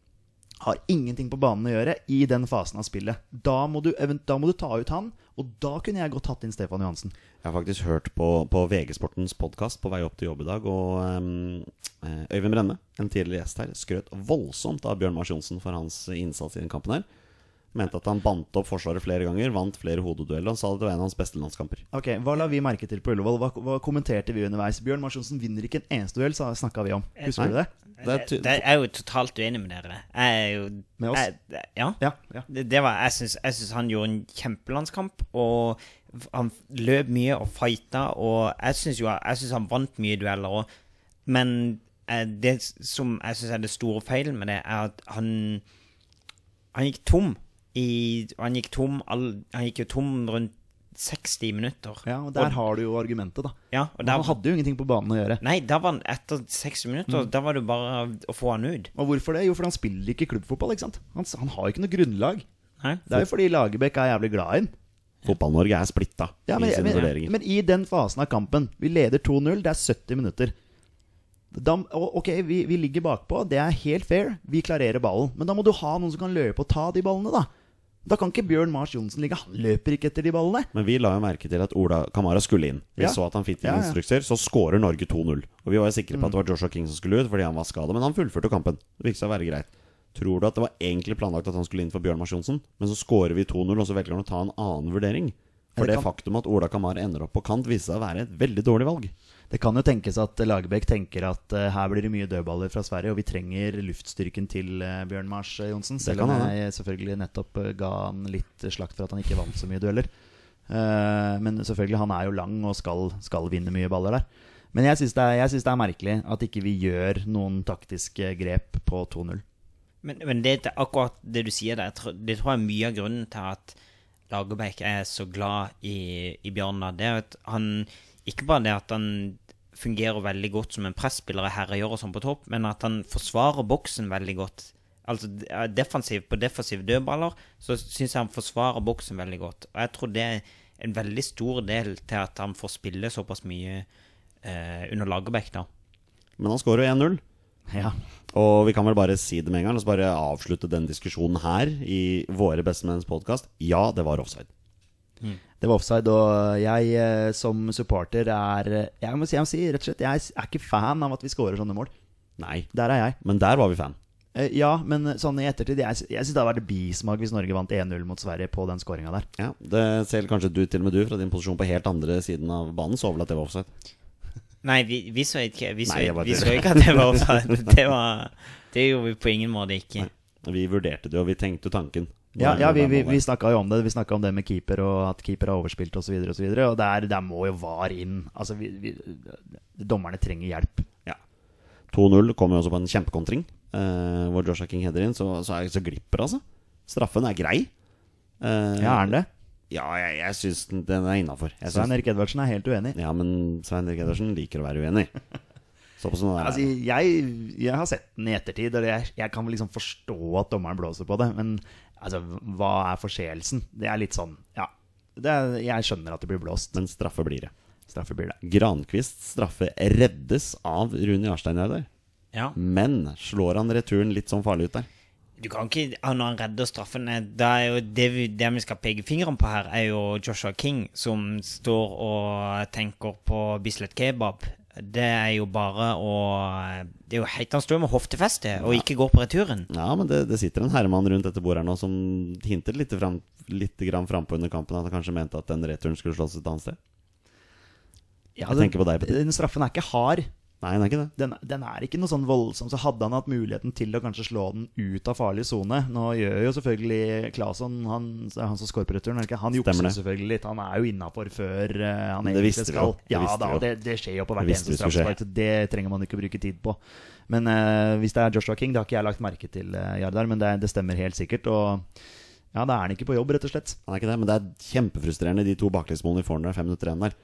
har ingenting på banen å gjøre i den fasen av spillet. Da må, du, da må du ta ut han, og da kunne jeg godt tatt inn Stefan Johansen. Jeg har faktisk hørt på, på VG Sportens podkast på vei opp til jobb i dag, og eh, Øyvind Brenne, en tidligere gjest her, skrøt voldsomt av Bjørn Mars Johnsen for hans innsats i den kampen her. Mente at han bandt opp Forsvaret flere ganger, vant flere hodedueller. Han sa at det var en av hans beste landskamper. Ok, Hva la vi merke til på Ullevål? Hva, hva kommenterte vi underveis? Bjørn Marsjonsen vinner ikke en eneste duell, snakka vi om. Husker Nei. du det? Det er Det er jo totalt uenig med dere. Jeg er jo Med oss? Jeg, ja. Ja. ja. Det, det var, jeg syns, han gjorde en kjempelandskamp, og han løp mye og fighta, og jeg syns synes han vant mye dueller òg. Men eh, det som jeg syns er det store feilen med det, er at han Han gikk tom i Han gikk tom all, Han gikk jo tom rundt 60 minutter. ja, og Der har du jo argumentet, da. Ja, og der, han hadde jo ingenting på banen å gjøre. Nei, var han etter 60 minutter. Da var det bare å få han ut. Og hvorfor det? Jo, fordi han spiller ikke klubbfotball. ikke sant? Han, han har jo ikke noe grunnlag. Nei? Det er jo fordi Lagerbäck er jævlig glad i ham. Fotball-Norge er splitta Ja, men, i sine men, men i den fasen av kampen Vi leder 2-0, det er 70 minutter. Da, ok, vi, vi ligger bakpå, det er helt fair. Vi klarerer ballen. Men da må du ha noen som kan løpe og ta de ballene, da. Da kan ikke Bjørn Mars Johnsen ligge. Han løper ikke etter de ballene. Men vi la jo merke til at Ola Kamara skulle inn. Vi Ja. så at han fikk Ja, ja. instrukser, så skårer Norge 2-0. Og vi var jo sikre på at det var Joshua King som skulle ut fordi han var skada, men han fullførte kampen. Det virket å være greit. Tror du at det var egentlig planlagt at han skulle inn for Bjørn Mars Johnsen, men så skårer vi 2-0, og så velger han å ta en annen vurdering? For Det det faktum at Ola Kamara ender opp på kant, viser seg å være et veldig dårlig valg. Det kan jo tenkes at Lagerbäck tenker at uh, her blir det mye dødballer fra Sverige, og vi trenger luftstyrken til uh, Bjørn Mars eh, Johnsen. Selv om jeg selvfølgelig nettopp ga han litt slakt for at han ikke vant så mye dueller. Uh, men selvfølgelig, han er jo lang og skal, skal vinne mye baller der. Men jeg syns det, er- synes det er merkelig at ikke vi gjør noen taktiske grep på 2-0. Men, men det er akkurat det du sier der, det tror jeg er mye av grunnen til at Lagerbäck er så glad i, i Bjørnar. Det er at han Ikke bare det at han fungerer veldig godt som en presspiller og herregjør og sånn på topp, men at han forsvarer boksen veldig godt. Altså defensiv, På defensive dødballer så syns jeg han forsvarer boksen veldig godt. Og jeg tror det er en veldig stor del til at han får spille såpass mye eh, under Lagerbäck, da. Men han skårer jo 1-0. Ja. Og vi kan vel bare si det med en gang, og så bare avslutte den diskusjonen her i Våre bestemenns podkast. Ja, det var offside. Det var offside, og jeg eh, som supporter er eh, Jeg må si, jeg må si rett og slett Jeg er ikke fan av at vi scorer sånne mål. Nei, Der er jeg. men der var vi fan. Eh, Ja, men sånn i ettertid Jeg, jeg syns det hadde vært bismak hvis Norge vant 1-0 mot Sverige på den skåringa der. Ja, Det ser kanskje du til og med du fra din posisjon på helt andre siden av banen så vel at det var offside. (laughs) Nei, vi, vi så ikke Vi så, Nei, bare vi så ikke at det var (laughs) offside. Det, var, det gjorde vi på ingen måte ikke. Vi vurderte det, og vi tenkte tanken. Ja, ja vi, vi, vi snakka jo om det. Vi snakka om det med keeper, og at keeper har overspilt osv. Og, så videre, og der, der må jo VAR inn. Altså, vi, dommerne trenger hjelp. Ja. 2-0 kommer jo også på en kjempekontring, eh, hvor Joshua King header inn. Så, så, er, så glipper, altså. Straffen er grei. Eh, Ja, er den det? Ja, jeg, jeg syns den, den er innafor. Svein Erik Edvardsen er helt uenig. Ja, men Svein Erik Edvardsen liker å være uenig. (laughs) Sånn. Altså, jeg, jeg har sett den i ettertid, og jeg, jeg kan liksom forstå at dommeren blåser på det. Men altså, hva er forseelsen? Det er litt sånn Ja. Det er, jeg skjønner at det blir blåst. Men straffe blir det. Straffe blir det. Grankvists straffe reddes av Rune Jarstein der. Ja. Men slår han returen litt sånn farlig ut der? Du kan ikke Når han redder straffen Det, er jo det, vi, det vi skal peke fingeren på her, er jo Joshua King, som står og tenker på Bislett kebab. Det er jo bare å Det er jo helt Han står med hoftefeste og ikke går på returen. Ja, men det, det sitter en herremann rundt dette bordet her nå som hintet litt, fram, litt grann frampå under kampen at han kanskje mente at den returen skulle slås et annet sted. Ja, Jeg tenker på deg, Petter. Den straffen er ikke hard. Nei, den er ikke det. Den, den er ikke noe sånn voldsom. Så hadde han hatt muligheten til å kanskje slå den ut av farlig sone Nå gjør jo selvfølgelig Claesson, han, han som scorer på returen, ikke? Han jukser selvfølgelig litt. Han er jo innafor før uh, han Det egentlig visste skal. Det Ja visste da, vi jo. og det, det skjer jo på hver hvert eneste straffespark. Det trenger man ikke bruke tid på. Men uh, hvis det er Joshua King, det har ikke jeg lagt merke til, uh, Jardar, men det, det stemmer helt sikkert. Og ja, da er han ikke på jobb, rett og slett. Han er ikke det, men det er kjempefrustrerende, de to baklengsmålene vi får når det er fem minutter igjen der.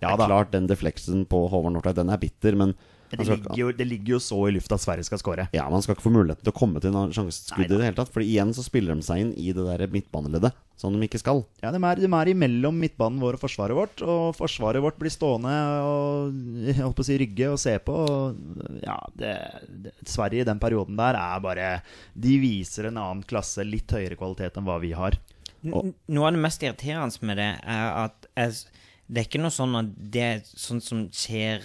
Ja det er klart, den defleksen på Håvard Nordtveit, den er bitter, men Det ligger, jo, det ligger jo så i lufta at Sverige skal skåre. Ja, Man skal ikke få muligheten til å komme til en sjanseskudd i det hele tatt. For igjen så spiller de seg inn i det der midtbaneleddet, som de ikke skal. Ja, de er, de er imellom midtbanen vår og forsvaret vårt. Og forsvaret vårt blir stående og jeg holdt på å si rygge og se på. Og, ja, det, det, Sverige i den perioden der er bare De viser en annen klasse, litt høyere kvalitet enn hva vi har. Og, Noe av det mest irriterende med det er at jeg, det er ikke noe sånn at det er sånn som skjer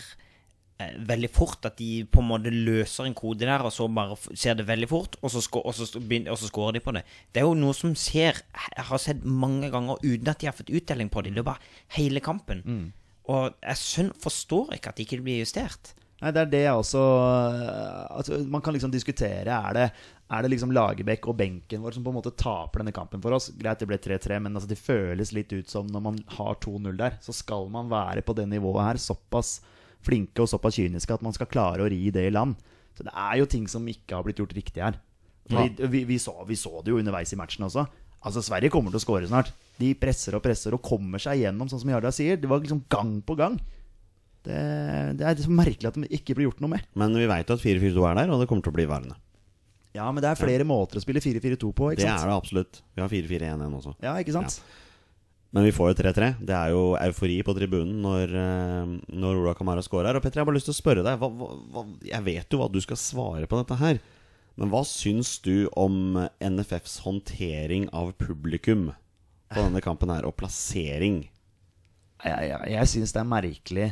eh, veldig fort at de på en måte løser en kode der, og så bare ser det veldig fort, og så, og så, og så scorer de på det. Det er jo noe som skjer Jeg har sett mange ganger uten at de har fått utdeling på det Det er bare hele kampen. Og jeg forstår ikke at det ikke blir justert. Nei, det er det jeg også altså, Man kan liksom diskutere Er det, er det liksom Lagerbäck og benken vår som på en måte taper denne kampen for oss? Greit, det ble 3-3, men altså, det føles litt ut som når man har 2-0 der, så skal man være på det nivået her såpass flinke og såpass kyniske at man skal klare å ri det i land. Så det er jo ting som ikke har blitt gjort riktig her. Vi, vi, vi, så, vi så det jo underveis i matchen også. Altså, Sverige kommer til å skåre snart. De presser og presser og kommer seg gjennom, sånn som Jarda sier. Det var liksom gang på gang. Det, det er så merkelig at det ikke blir gjort noe med. Men vi veit at 4-4-2 er der, og det kommer til å bli værende. Ja, men det er flere måter å spille 4-4-2 på, ikke Det sant? er det absolutt. Vi har 4-4-1-1 også. Ja, ikke sant? Men vi får jo 3-3. Det er jo eufori på tribunen når, eh, når Ola Kamara scorer. Og Petter, jeg har bare lyst til å spørre deg hva, hva, Jeg vet jo hva du skal svare på dette her. Men hva syns du om NFFs håndtering av publikum på denne kampen her, og plassering? Jeg, jeg, jeg syns det er merkelig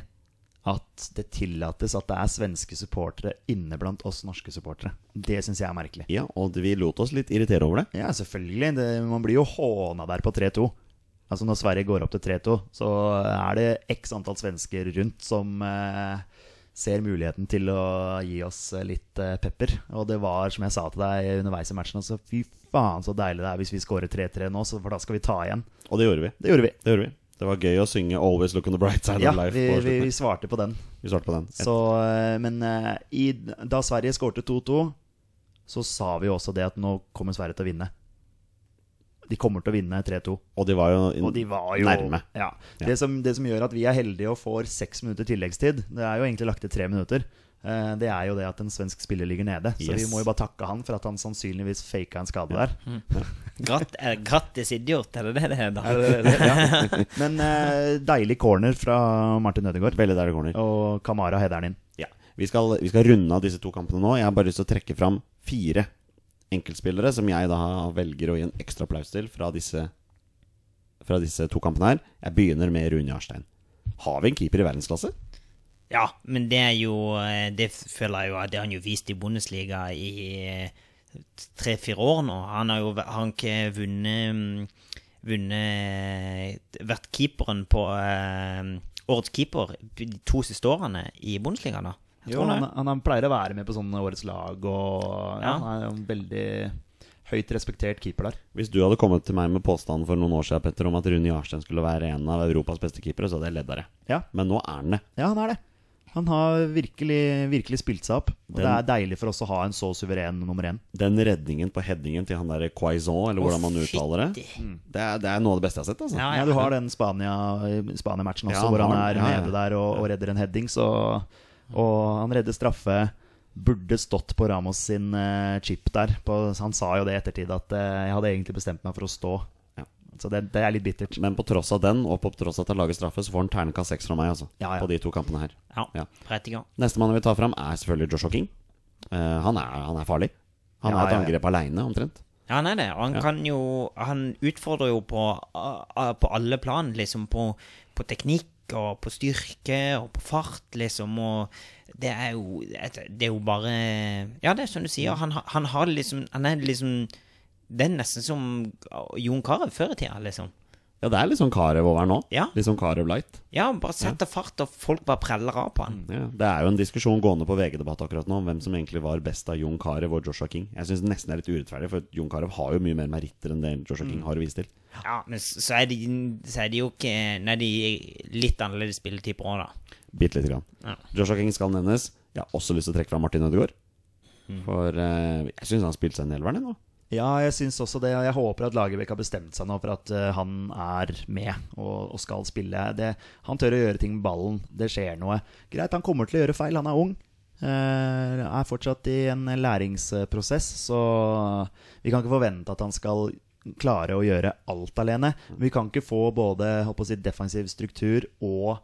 at det tillates at det er svenske supportere inne blant oss norske supportere. Det syns jeg er merkelig. Ja, og vi lot oss litt irritere over det. Ja, selvfølgelig. Det, man blir jo håna der på 3-2. Altså Når Sverige går opp til 3-2, så er det x antall svensker rundt som eh, ser muligheten til å gi oss eh, litt eh, pepper. Og det var, som jeg sa til deg underveis i matchen, altså fy faen så deilig det er hvis vi scorer 3-3 nå, så, for da skal vi ta igjen. Og det gjorde vi. Det gjorde vi. Det gjorde vi. Det var gøy å synge 'Always Look on the Bright Side Ja, of Life'. vi, vi, vi svarte på den. vi svarte på den. Så, eh, men eh, i, da Sverige skårte 2-2, så sa vi også det at nå kommer Sverige til å vinne. De kommer til å vinne 3-2. Og de var jo, Og de var jo nærme. Ja. Ja. Det, som, det som gjør at vi er heldige og får seks minutter tilleggstid, det er jo egentlig lagt til tre minutter. Eh, Det er jo det at en svensk spiller ligger nede. Så vi må jo bare takke han for at han sannsynligvis faka en skade der. Gratt, eh, grattis idiot, er det det det heter? Er det det? (laughs) Ja. Men eh, deilig corner fra Martin Ødegaard. Veldig deilig corner. Og Kamara header den inn. Ja. Vi skal, vi skal runde av disse to kampene nå. Jeg har bare lyst til å trekke fram fire enkeltspillere som jeg da velger å gi en ekstra applaus til fra disse, fra disse to kampene her. Jeg begynner med Rune Jarstein. Har vi en keeper i verdensklasse? Ja, men det er jo eh, Det føler jeg jo at det har han jo vist i Bundesliga i tre-fire år nå. Han har jo han ikke vunnet mm, Vunnet Vært keeperen på eh, Årets keeper de to siste årene i Bundesliga, da. Jo, han, han, han pleier å være med på sånne årets lag, og ja, Ja. han er jo en veldig høyt respektert keeper der. Hvis du hadde kommet til meg med påstanden for noen år siden Petter, om at Rune Jarstein skulle være en av Europas beste keepere, så hadde jeg ledd av det. Ja, Men nå er han det. ja han er det. Han har virkelig, virkelig spilt seg opp. Og det er deilig for oss å ha en så suveren nummer én. Den redningen på headingen til han derre Quaison, eller hvordan man uttaler det, det er, det er noe av det beste jeg har sett. Altså. Ja, Ja, du har den Spania- Spania-matchen også, Ja, hvor han er den. Ja, ja. nede der og, og redder en heading. Så, og han redder straffe. Burde stått på Ramos sin eh, chip der. På, han sa jo det i ettertid, at eh, jeg hadde egentlig bestemt meg for å stå. Så det, det er litt bittert. Men på tross av den, og på tross av at han lager straffe, så får han ternekast seks fra meg. Altså, Ja, ja. På de to kampene her. Ja, Ja. Nestemann jeg vil ta fram, er selvfølgelig Joshua King. Uh, han, er, han er farlig. Han er et angrep aleine, omtrent. Ja, han er det. Han kan jo Han utfordrer jo på, uh, på alle plan, liksom. På, på teknikk og på styrke og på fart, liksom. Og det er jo Det er jo bare Ja, det er som du sier. Han, han har liksom Han er liksom Det er nesten som Jon Carew før i tida, liksom. Ja, det er litt sånn Karev over nå. Ja. Litt sånn Karev light. Ja, bare setter fart, og folk bare preller av på han. Ja. Det er jo en diskusjon gående på VG-debatt akkurat nå om hvem som egentlig var best av Jon Carew og Joshua King. Jeg syns nesten det er litt urettferdig, for Jon Carew har jo mye mer meritter enn det Joshua King har å vise til. Ja, men så er de, så er de jo ikke Nei, de er litt annerledes spilletyper òg, da. Bitte lite grann. Ja. Joshua King skal nevnes. Jeg har også lyst til å trekke fra Martin Ødegaard. Mm. For eh, jeg syns han spilte spilt seg en elveren nå. Ja, jeg syns også det. Jeg håper at Lagerbäck har bestemt seg nå for at uh, han er med og, og skal spille. Det, han tør å gjøre ting med ballen. Det skjer noe. Greit, han kommer til å gjøre feil. Han er ung. Uh, er fortsatt i en læringsprosess, så vi kan ikke forvente at han skal klare å gjøre alt alene. Vi kan ikke få både si, defensiv struktur og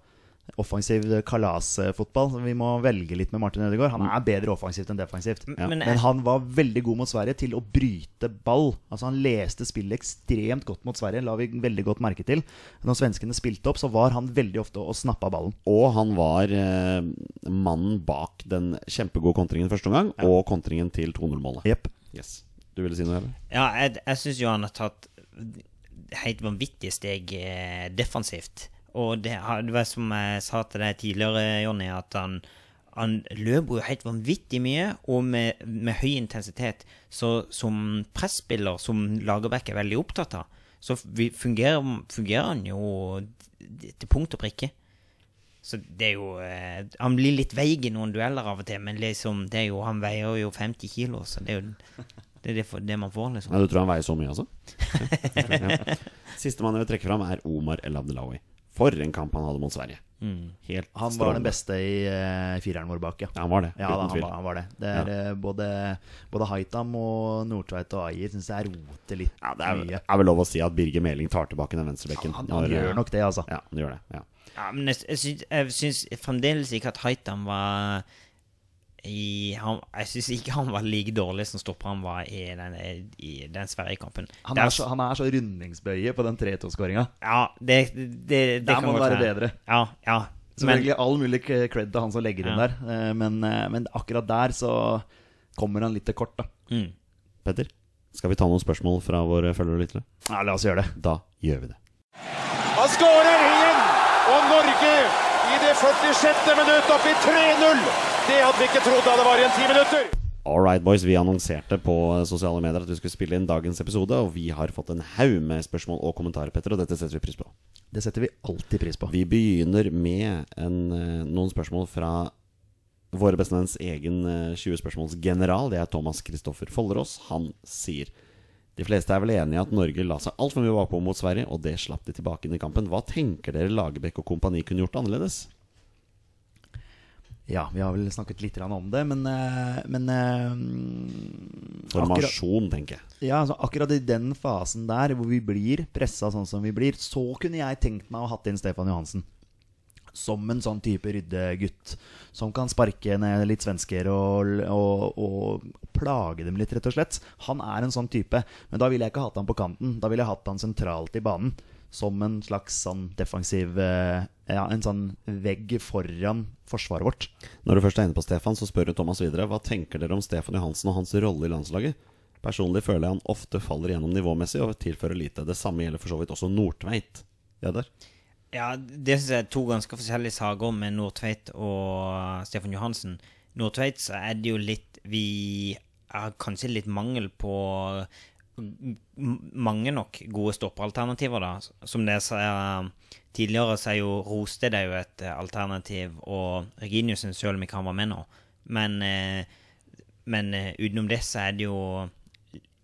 offensiv kalasfotball. Vi må velge litt med Martin Ødegaard. Han er bedre offensivt enn defensivt. Ja. Men- Men han var veldig god mot Sverige til å bryte ball. Altså Han leste spillet ekstremt godt mot Sverige, la vi veldig godt merke til. Når svenskene spilte opp, så var han veldig ofte og snappa ballen. Og han var eh, mannen bak den kjempegode kontringen første omgang, og kontringen til 2-0-målet. Yep. Yes. Du ville si noe, eller? Ja, jeg, jeg syns jo han har tatt helt vanvittige steg eh, defensivt. Og det, det var som jeg sa til deg tidligere, Jonny, at han, han løper jo helt vanvittig mye, og med, med høy intensitet. Så som presspiller, som Lagerbäck er veldig opptatt av, så fungerer, fungerer han jo til punkt og prikke. Så det er jo eh, Han blir litt veig i noen dueller av og til, men liksom, det er jo, han veier jo 50 kilo, så det er jo det, er det, for, det man får, liksom. Ja, du tror han veier så mye, altså? (laughs) ja. Sistemann jeg vil trekke fram, er Omar El Abdelawi. For en kamp han hadde mot Sverige. Mm. Helt Han var strålende. den beste i uh, fireren vår bak, ja. Ja, han var det. Ja, da, han, var, han var det. Det er ja. både, både Haitam og Nordtveit og Ayer syns jeg roter litt Ja, det er, mye. er vel lov å si at Birger Meling tar tilbake den venstrebekken. Han, han eh, gjør nok det, altså. Ja, han gjør det. Ja. Ja, men jeg, jeg, syns, jeg syns fremdeles ikke at Haitam var i, han, Jeg syns ikke han var like dårlig som stopper han var i den, i den Sverige-kampen. Han er så, han er så rundingsbøye på den 3-2-skåringa. Ja, det, det, det, Der kan må det være bedre. Ja, ja. Men, Selvfølgelig all mulig cred til han som legger inn der, eh, men, eh, men akkurat der så kommer han litt til kort, da. mm. Petter, skal vi ta noen spørsmål fra våre følgere og lyttere? Ja, la oss gjøre det. Da gjør vi det. Han skårer igjen! Og Norge i det 46. minutt opp i 3-0! Det hadde vi ikke trodd da det var igjen ti minutter. All right, boys. Vi annonserte på sosiale medier at vi skulle spille inn dagens episode, og vi har fått en haug med spørsmål og kommentarer, Petter, og dette setter vi pris på. Det setter vi alltid pris på. Vi begynner med en, eh, noen spørsmål fra våre bestemenns egen eh, 20 spørsmålsgeneral. Det er Thomas Kristoffer Follerås. Han sier de fleste er vel enige i at Norge la seg altfor mye bakpå mot Sverige, og det slapp de tilbake inn i kampen. Hva tenker dere Lagerbäck og kompani kunne gjort annerledes? Ja, vi har vel snakket litt om det, men, eh, men eh, akkurat, Formasjon, tenker jeg. ja, altså, akkurat i den fasen der hvor vi blir pressa sånn som vi blir, så kunne jeg tenkt meg å ha hatt inn Stefan Johansen. Som en sånn type ryddegutt som kan sparke ned litt svensker og, og, og plage dem litt, rett og slett. Han er en sånn type, men da ville jeg ikke hatt han på kanten. Da ville jeg hatt han sentralt i banen. Som en slags sånn defensiv eh, Ja, en sånn vegg foran forsvaret vårt. Når du først er inne på Stefan, så spør du Thomas videre Hva tenker dere om Stefan Johansen og hans rolle i landslaget? Personlig føler jeg han ofte faller gjennom nivåmessig og tilfører lite. Det samme gjelder for så vidt også Nordtveit. Ja, der. Ja, det syns jeg er to ganske forskjellige saker med Nordtveit og Stefan Johansen. Nordtveit så er det jo litt Vi har kanskje litt mangel på mange nok gode stopperalternativer, da. Som det sa tidligere, så er jo Rosted er jo et eh, alternativ, og Reginiussen, selv om ikke han var med nå. Men, eh, men eh, utenom det så er det jo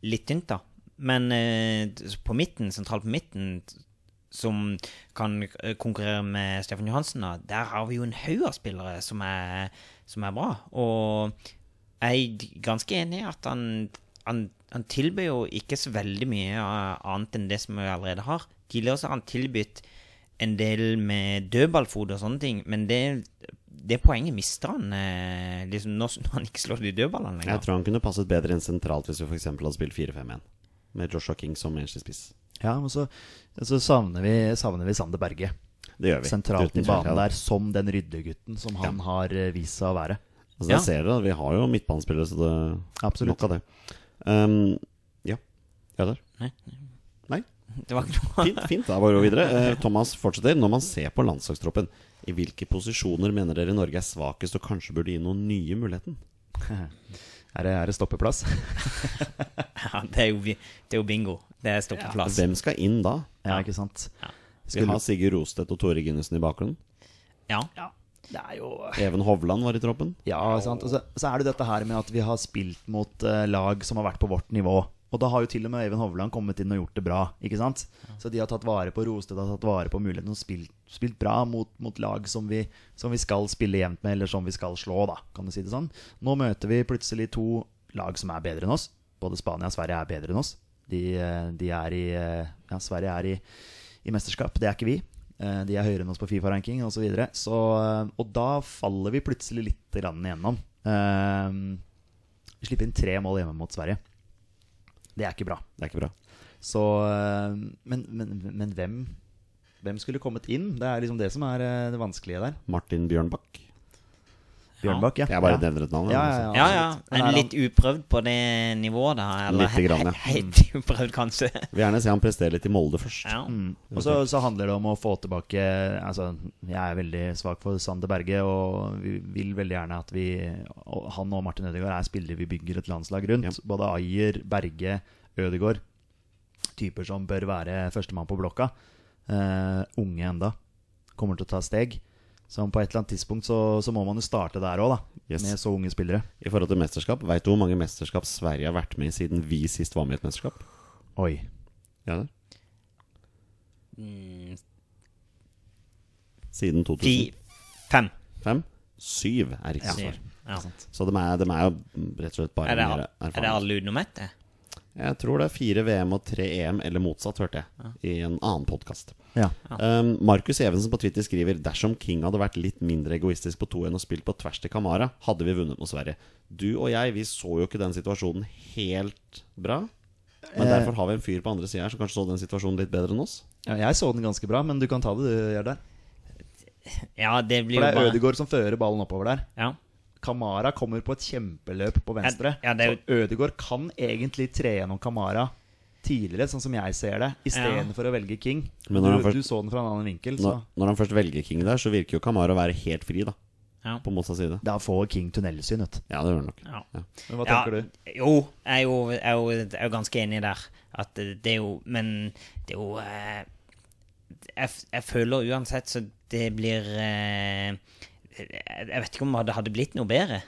litt tynt, da. Men eh, på midten, sentralt på midten, som kan eh, konkurrere med Stefan Johansen, da, der har vi jo en haug av spillere som er, som er bra. Og jeg er ganske enig i at han, han, han tilbyr jo ikke så veldig mye eh, annet enn det som vi allerede har. Tidligere så har han tilbudt en del med dødballfot og sånne ting, men det, det poenget mister han eh, liksom (laughs) når, han ikke slår de dødballene lenger. Jeg tror han kunne passet bedre enn sentralt hvis vi f.eks. hadde spilt 4-5-1. Med Joshua King som spiss. Ja, og så, så savner, vi, savner vi Sander Berge. Det gjør vi. Sentralt i banen der, som den ryddegutten som han har eh, vist seg å være. Altså, Ja. der ser dere, vi har jo midtbanespillere, så det Absolutt. nok av det. Um, ja. er der. Nei. Nei? Det var ikke noe Fint, fint. Da går vi videre. Uh, Thomas fortsetter. Når man ser på landslagstroppen, i hvilke posisjoner mener dere Norge er svakest og kanskje burde gi noen nye muligheten? (laughs) Er det, er det stoppeplass? (laughs) Ja, det er jo, det er jo bingo. Det er stoppeplass. Hvem skal inn da? Ja, ikke sant? Ja. Vi har Sigurd Rostedt og Tore Ginnesen i bakgrunnen. Ja. Ja. Det er jo Even Hovland var i troppen. Ja, sant. Og så, så er det dette her med at vi har spilt mot eh, lag som har vært på vårt nivå. Og da har jo til og med Even Hovland kommet inn og gjort det bra. ikke sant? Så de har tatt vare på Rosted, har tatt vare på muligheten og spilt, spilt bra mot, mot lag som vi, som vi skal spille jevnt med, eller som vi skal slå, da, kan du si det sånn. Nå møter vi plutselig to lag som er bedre enn oss. Både Spania og Sverige er bedre enn oss. De, eh, de er i eh, Ja, Sverige er i, i mesterskap, det er ikke vi. Eh, de er høyere enn oss på Fifa-ranking osv. Så videre. så, eh, og da faller vi plutselig litt igjennom. Eh, vi slipper inn tre mål hjemme mot Sverige. Det er ikke bra. Det er ikke bra. Så, men, men, men hvem, hvem skulle kommet inn? Det er liksom det som er det vanskelige der. Martin Bjørnbakk. Bjørnbakk, ja. Jeg bare ja. nevner et navn. Ja, altså. ja, Ja, ja. er han- litt uprøvd på det nivået, da? Eller Lite grann, ja. (laughs) Helt uprøvd, kanskje. Vil gjerne se han prestere litt i Molde først. Ja. Mm. Og så, så handler det om å få tilbake Altså, jeg er veldig svak for Sander Berge, og vi vil veldig gjerne at vi og Han og Martin Ødegaard er spillere vi bygger et landslag rundt. Ja. Både Ayer, Berge, Ødegaard. Typer som bør være førstemann på blokka. Uh, unge enda. Kommer til å ta steg. Så på et eller annet tidspunkt så, så må man jo starte der òg, da. Yes. Med så unge spillere. I forhold til mesterskap, veit du hvor mange mesterskap Sverige har vært med i siden vi sist var med i et mesterskap? Oi. Ja, det. Mm, Siden Ti fem. Fem. Syv er riktig ja. svar. Ja. Så de er, de er jo rett og slett bare Er det, mer al- er det alle utenom ett? Jeg tror det er fire VM og tre EM, eller motsatt, hørte jeg, i en annen podkast. Ja. Um, Markus Evensen på Twitter skriver Dersom King hadde vært litt mindre egoistisk på 2-1 og spilt på tvers til Kamara, hadde vi vunnet mot Sverige. Du og jeg, vi så jo ikke den situasjonen helt bra. Men Eh. derfor har vi en fyr på andre sida her som kanskje så den situasjonen litt bedre enn oss. ja. Jeg så den ganske bra, men du kan ta det, du gjør der. Ja, det blir For det er bare Ødegaard som fører ballen oppover der. Ja. Kamara kommer på et kjempeløp på venstre. Ja, ja, er jo- Så Ødegaard kan egentlig tre gjennom Kamara tidligere, sånn som jeg ser det, istedenfor å velge King. Men Du, han først- du så den fra en annen vinkel, så Når, når han først velger King der, så virker jo Kamara å være helt fri, da. Ja. På motsatt side. da får King tunnelsyn. Vet du. Ja, det gjør han nok. Ja. Ja. Men hva Ja, tenker du? Jo, jeg er jo, jeg er jo, jeg er jo ganske enig der. At det det er jo Men det er jo eh, jeg, jeg føler uansett så det blir eh, Jeg vet ikke om det hadde blitt noe bedre.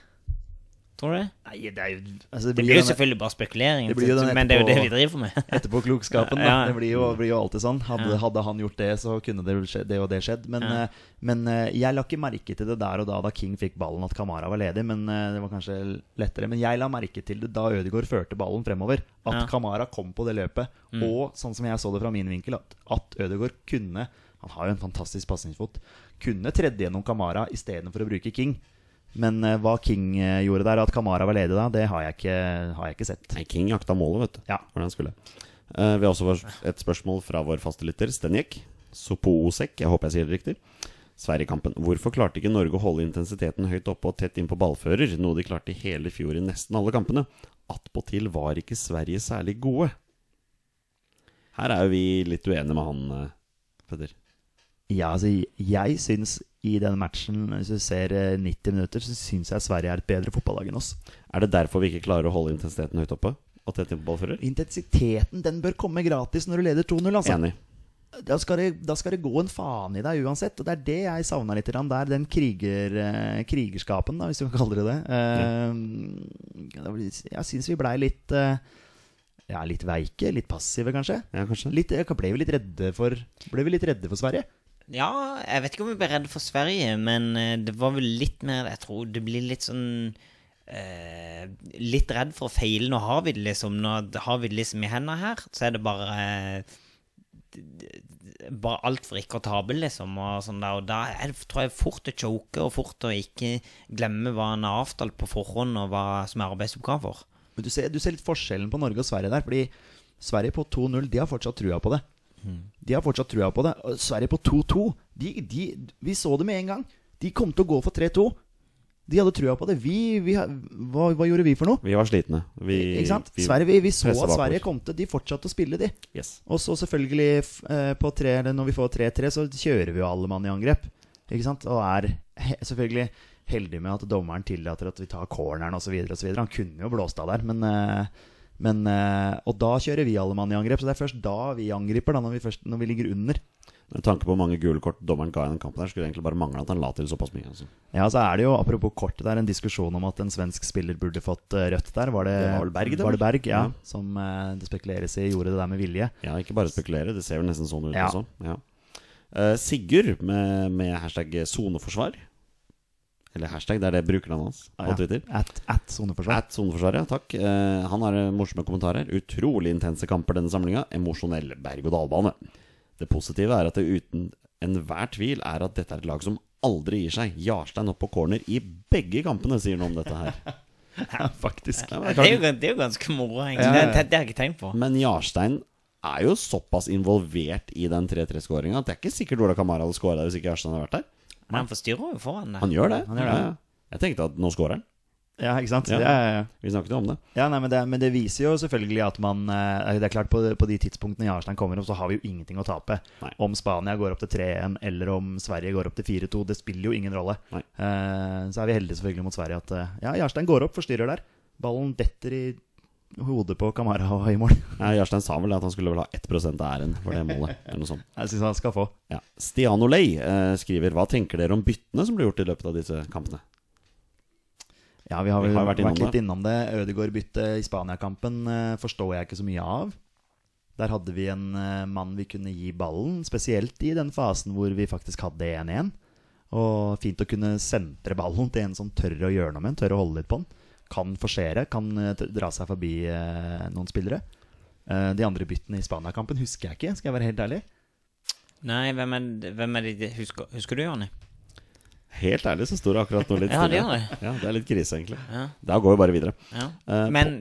Tror du det? Nei, det er jo altså, Det blir jo selvfølgelig bare spekulering, Det blir jo den men det er jo det vi etterpå- driver med. (laughs) Etterpåklokskapen, da. Ja. Det blir jo, blir jo alltid sånn. Hadde, hadde han gjort det, så kunne det, skje- det og det skjedd. Men, Ja. eh, men eh, jeg la ikke merke til det der og da da King fikk ballen, at Kamara var ledig. Men eh, det var kanskje lettere. Men jeg la merke til det da Ødegaard førte ballen fremover. At Ja. Kamara kom på det løpet. Og sånn som jeg så det fra min vinkel, at, at Ødegaard kunne Han har jo en fantastisk pasningsfot. Kunne tredd gjennom Kamara istedenfor å bruke King. Men uh, hva King uh, gjorde der, at Kamara var ledig da, det har jeg ikke, har jeg ikke sett. Nei, King jakta målet, vet du. Ja. Hvordan skulle. Uh, vi har også et spørsmål fra vår faste lytter, Stenjek. Sopoosek, jeg håper jeg sier det riktig. Sverigekampen. Hvorfor klarte ikke Norge å holde intensiteten høyt oppe og tett inn på ballfører, noe de klarte i hele fjor i nesten alle kampene? Attpåtil var ikke Sverige særlig gode. Her er jo vi litt uenige med han, Peder. Ja, altså, jeg syns i denne matchen, hvis du ser eh, 90 minutter, så syns jeg Sverige er et bedre fotballag enn oss. Er det derfor vi ikke klarer å holde intensiteten høyt oppe? At det er? Intensiteten den bør komme gratis når du leder 2-0. Altså. Enig. Da, skal det, da skal det gå en faen i deg uansett. Og det er det jeg savna litt. Der, er den kriger, eh, krigerskapen, da, hvis du kan kalle det det. Eh, da Jeg syns vi blei litt eh, ja, litt veike. Litt passive, kanskje. Ja, kanskje. Litt, eh, ble vi litt redde for Ble vi litt redde for Sverige? Ja, jeg vet ikke om vi ble redde for Sverige, men eh, det var vel litt mer Jeg tror det blir litt sånn eh, Litt redd for å feile. Nå har vi det liksom Nå har vi det liksom i hendene her, så er det bare eh, Bare altfor ikke å tape, liksom. Og, sånn der, og da er det, tror jeg fort å choke, og fort å ikke glemme hva en har avtalt på forhånd, og hva som er arbeidsoppgaver. Men du ser, du ser litt forskjellen på Norge og Sverige der. Fordi Sverige på 2-0, de har fortsatt trua på det. De har fortsatt trua på det. Sverige på 2-2, de, de, vi så det med en gang. De kom til å gå for 3-2. De hadde trua på det. Vi, vi, hva, hva gjorde vi for noe? Vi var slitne. Vi, Ikke sant? vi- Sverige, vi, vi så at. Sverige kom til De fortsatte å spille, de. Yes. Og så selvfølgelig, eh, på tre, når vi får 3-3, så kjører vi jo alle mann i angrep. Ikke sant? Og er he selvfølgelig heldig med at dommeren tillater at vi tar corneren osv. Han kunne jo blåst av der, men, eh, men eh, Og da kjører vi alle mann i angrep. Så det er først da vi angriper, da, når vi, først, når vi ligger under. Med tanke på hvor mange gule kort dommeren ga i den kampen, her skulle det egentlig bare mangle at han la til såpass mye. Altså. Ja, så er det jo, apropos kortet der, en diskusjon om at en svensk spiller burde fått eh, rødt der. Var det, Det var Berg, det, var det? Berg, ja, Ja. Som eh, det spekuleres i gjorde det der med vilje. Ja, ikke bare spekulere, det ser vel nesten sånn ut Ja. også. Ja. Sigurd med, med hashtag soneforsvar. Eller hashtag, det er det brukernavnet hans på Ah, ja. Twitter. At, at soneforsvar. At soneforsvar, ja, takk. Eh, han har eh, morsomme kommentarer. Utrolig intense kamper denne samlinga. Emosjonell berg-og-dal-bane. Det positive er at det uten enhver tvil, er at dette er et lag som aldri gir seg. Jarstein opp på corner i begge kampene, sier noe om dette her. (laughs) Ja, faktisk. Ja, det er jo, det er jo ganske moro, egentlig. Ja, det, det har jeg ikke tenkt på. men Jarstein er jo såpass involvert i den 3-3-skåringa at det er ikke sikkert Ola Kamara hadde skåra hvis ikke Jarstein hadde vært der. Men han forstyrrer jo foran det. Han gjør det. Han gjør det. Ja, ja. Jeg tenkte at nå skårer han. Ja, ikke sant? Ja. Ja. Vi snakket jo om det. Ja, nei, men, det, men det viser jo selvfølgelig at man eh, Det er klart På, på de tidspunktene Jarstein kommer opp, så har vi jo ingenting å tape. Nei. Om Spania går opp til 3-1, eller om Sverige går opp til 4-2. Det spiller jo ingen rolle. Eh, så er vi heldige selvfølgelig mot Sverige at eh, ja, Jarstein går opp, forstyrrer der. Ballen detter i hodet på Kamara i mål. (laughs) Ja, Jarstein sa vel at han skulle vel ha 1% av æren for det målet. Eller noe sånt. (laughs) Jeg syns han skal få. Ja. Stian Olei eh, skriver Hva tenker dere om byttene som ble gjort i løpet av disse kampene? Ja, vi har Vi har vært, vært litt det. innom det. Ødegaard-bytte i Spania-kampen eh, forstår jeg ikke så mye av. Der hadde vi en eh, mann vi kunne gi ballen, spesielt i den fasen hvor vi faktisk hadde 1-1. Og fint å kunne sentre ballen til en som tør å gjøre noe med den, tør å holde litt på den. Kan forsere, kan eh, dra seg forbi eh, noen spillere. Eh, de andre byttene i Spania-kampen husker jeg ikke, skal jeg være helt ærlig. Nei, hvem er, hvem er det husker, husker du, Jonny? Helt ærlig så står det akkurat nå litt (laughs) Ja, det det. Ja, det er litt krise, egentlig. Ja. Da går vi bare videre. Ja. Eh, Men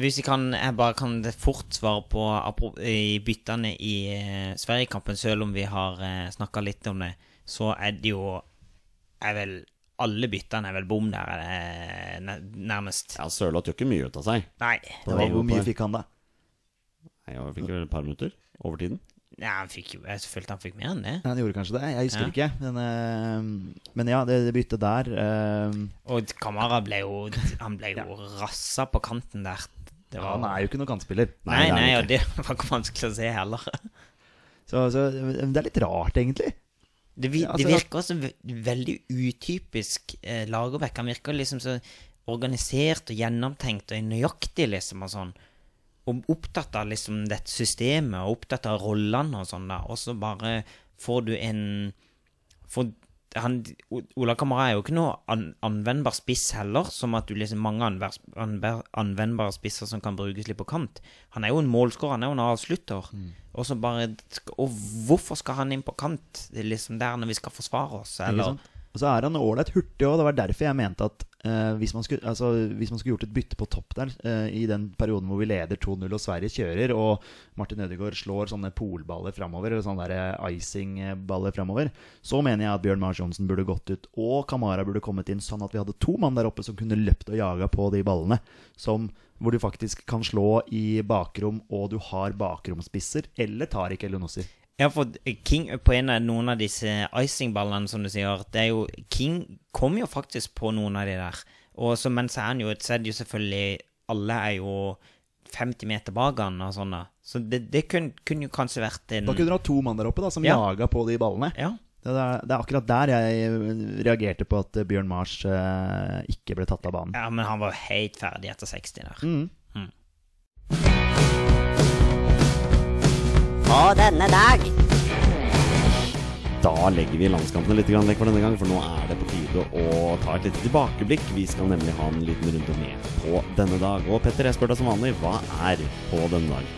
hvis jeg kan Jeg bare kan fort svare på i byttene i Sverigekampen, selv om vi har uh, snakka litt om det, så er det jo er vel Alle byttene er vel bom der, eh, nær- nærmest. Ja, Sørloth gjør ikke mye ut av seg. Nei. Det var hvor mye fikk han da? Nei, Han fikk vel et par minutter over tiden. Ja, han fikk jo Jeg følte han fikk mer enn det. Han gjorde kanskje det, jeg husker Ja. ikke. Men, eh, men ja, det, det byttet der eh, Og Kamara ble jo Han ble jo rassa på kanten der. Det var, Han er jo ikke noen kantspiller. Nei, Nei, nei, og det (laughs) var ikke vanskelig å se heller. Så, så det er litt rart, egentlig. Det, vi, Ja, det altså- virker også veldig utypisk eh, Lagerbäck. Han virker liksom så organisert og gjennomtenkt og nøyaktig, liksom, og sånn. Og opptatt av liksom dette systemet, og opptatt av rollene og sånn, da. Og så bare får du en For han, Ola Kamara er jo ikke noe an, anvendbar spiss heller, som at du liksom mange anver, anver, anvendbare spisser som kan brukes litt på kant. Han er jo en målskårer, han er jo en avslutter. Mm. Og så bare Og hvorfor skal han inn på kant Det liksom der når vi skal forsvare oss? Eller? Og så er han ålreit hurtig òg. Det var derfor jeg mente at eh, hvis, man skulle, altså, hvis man skulle gjort et bytte på topp der, eh, i den perioden hvor vi leder 2-0 og Sverige kjører, og Martin Ødegaard slår sånne polballer framover, eller sånne der icing-baller framover, så mener jeg at Bjørn Mars Johnsen burde gått ut, og Kamara burde kommet inn, sånn at vi hadde to mann der oppe som kunne løpt og jaga på de ballene. Som, hvor du faktisk kan slå i bakrom, og du har bakromspisser, eller Tariq Elionossi. Ja, for King på en av noen av disse icingballene, som du sier det er jo, King kom jo faktisk på noen av de der. Og så, men så er han jo så er det jo selvfølgelig Alle er jo 50 meter bak han og sånn. Så det, det kunne, kunne jo kanskje vært en Da kunne du ha to mann der oppe da, som Ja. jaga på de ballene. Ja. Det er, det er akkurat der jeg reagerte på at Bjørn Mars eh, ikke ble tatt av banen. ja, men han var jo helt ferdig etter 60 der. Mm. På denne dag Da legger vi landskampene litt vekk for denne gang, for nå er det på tide å ta et lite tilbakeblikk. Vi skal nemlig ha en liten runde med på denne dag. Og Petter, jeg spør deg som vanlig, hva er på denne dag?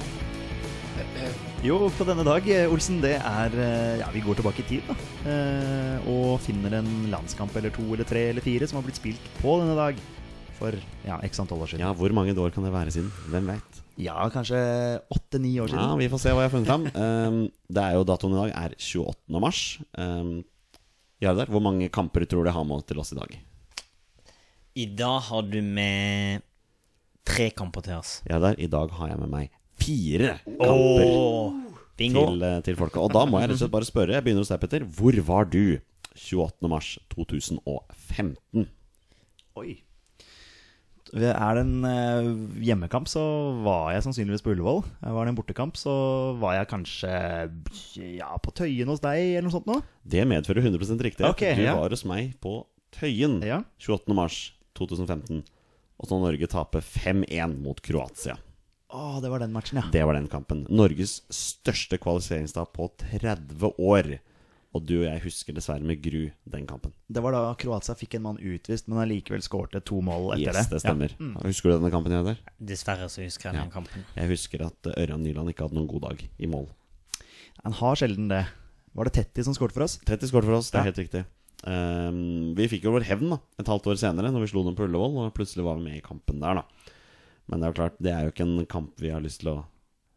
Jo, på denne dag, eh, Olsen, det er eh, Ja, vi går tilbake i tid, da. Eh, og finner en landskamp eller to eller tre eller fire som har blitt spilt på denne dag for ja, x antall år siden. Ja, hvor mange år kan det være siden? Hvem vet? Ja, kanskje åtte-ni år siden. Ja, vi får se hva jeg har funnet fram. Um, det er jo datoen i dag er 28. mars. Um, Jardar, hvor mange kamper tror du jeg har med til oss i dag? I dag har du med tre kamper til oss. Jardar, i dag har jeg med meg fire kamper oh, til, eh, til folka. Og da må jeg rett og slett bare spørre, jeg begynner hos deg, Petter. Hvor var du 28. mars 2015? Oi. Er det en eh, hjemmekamp, så var jeg sannsynligvis på Ullevål. Var det en bortekamp, så var jeg kanskje ja, på Tøyen hos deg, eller noe sånt noe. Det medfører 100 riktig. Okay, du ja. var hos meg på Tøyen Ja. 28. mars 2015. Og så Norge taper 5-1 mot Kroatia. Å, det var den matchen, ja. Det var den kampen. Norges største kvalifiseringstap på 30 år. Og du og jeg husker dessverre med gru den kampen. Det var da Kroatia fikk en mann utvist, men allikevel skårte to mål etter Yes, det. det stemmer. Ja. Mm. Husker du denne kampen? Jeder? Dessverre så husker jeg Ja. den kampen. Jeg husker at eh, Ørjan Nyland ikke hadde noen god dag i mål. Han har sjelden det. Var det Tetti som skåret for oss? 30 skåret for oss, det er Ja. helt riktig. Um, vi fikk jo vår hevn da et halvt år senere, når vi slo dem på Ullevål. Og plutselig var vi med i kampen der, da. Men det er jo klart, det er jo ikke en kamp vi har lyst til å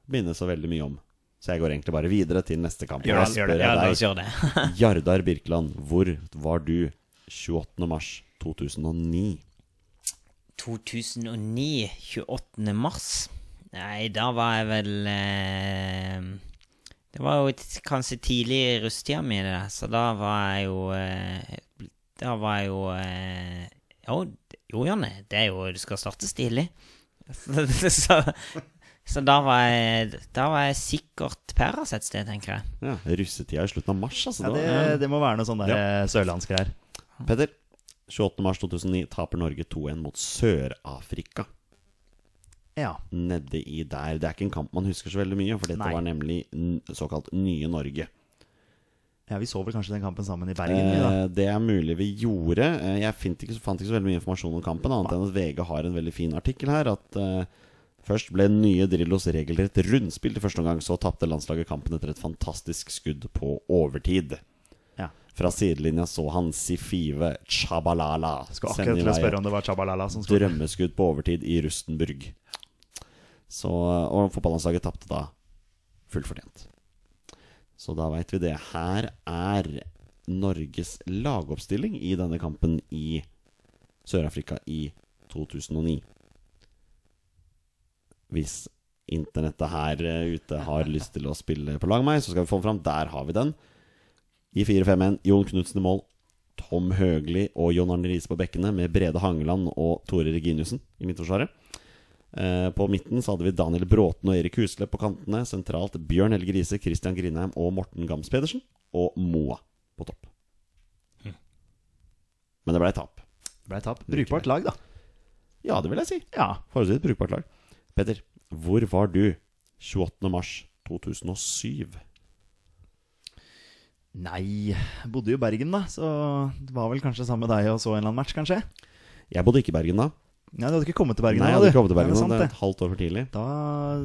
minne så veldig mye om. Så jeg går egentlig bare videre til neste kamp. Gjør det, gjør det. gjør deg, det. (laughs) Jardar Birkeland, hvor var du 28. mars 2009? 2009, 28. mars. Nei, da var jeg vel eh, Det var jo kanskje tidlig i rusttida mi, det. der, Så da var jeg jo eh, Da var jeg jo eh, Jo, jo, Janne, det er jo Du skal starte stilig. (laughs) så, så da var jeg Da var jeg sikkert Paracet et sted, tenker jeg. Ja, Russetida i slutten av mars, altså. Ja, det det, det må være noe sånn der eh, sørlandsgreier. Petter, 28. mars 2009 taper Norge 2-1 mot Sør-Afrika. Ja. Nede i der. Det er ikke en kamp man husker så veldig mye, for dette Nei. var nemlig såkalt nye Norge. ja, vi så vel kanskje den kampen sammen i Bergen, vi, da. Eh, det er mulig vi gjorde. Eh, jeg fant ikke, fant ikke så veldig mye informasjon om kampen, annet enn at VG har en veldig fin artikkel her. At eh, først ble nye Drillos regelrett rundspill til første omgang, så tapte landslaget kampen etter et fantastisk skudd på overtid. Ja. Fra sidelinja så han Sifive Chabalala Skal akkurat til å spørre om det var Chabalala som drømmeskudd på overtid i Rustenburg. Så, og fotballandslaget tapte da fullt fortjent. Så da veit vi det. Her er Norges lagoppstilling i denne kampen i Sør-Afrika i 2009. Hvis internettet her eh, ute har lyst til å spille på lag med meg, så skal vi få den fram. Der har vi den. I 4-5-1 Jon Knutsen i mål. Tom Høgli og John Arne Riise på bekkene, med Brede Hangeland og Tore Reginiussen i midtforsvaret. Eh, på midten så hadde vi Daniel Bråten og Erik Husle på kantene. Sentralt Bjørn Helge Riise, Christian Grindheim og Morten Gams Pedersen. Og Moa på topp. Men det blei tap. Ble tap. Brukbart lag, da. Ja, det vil jeg si. Ja. Forholdsvis brukbart lag. Petter, hvor var du 28.3.2007? Nei, jeg bodde jo i Bergen, da. Så det var vel kanskje sammen med deg og så en eller annen match, kanskje? Jeg bodde ikke i Bergen da. Nei, Du hadde ikke kommet til Bergen Nei, jeg hadde ikke kommet til Bergen da, det er et halvt år for tidlig. Da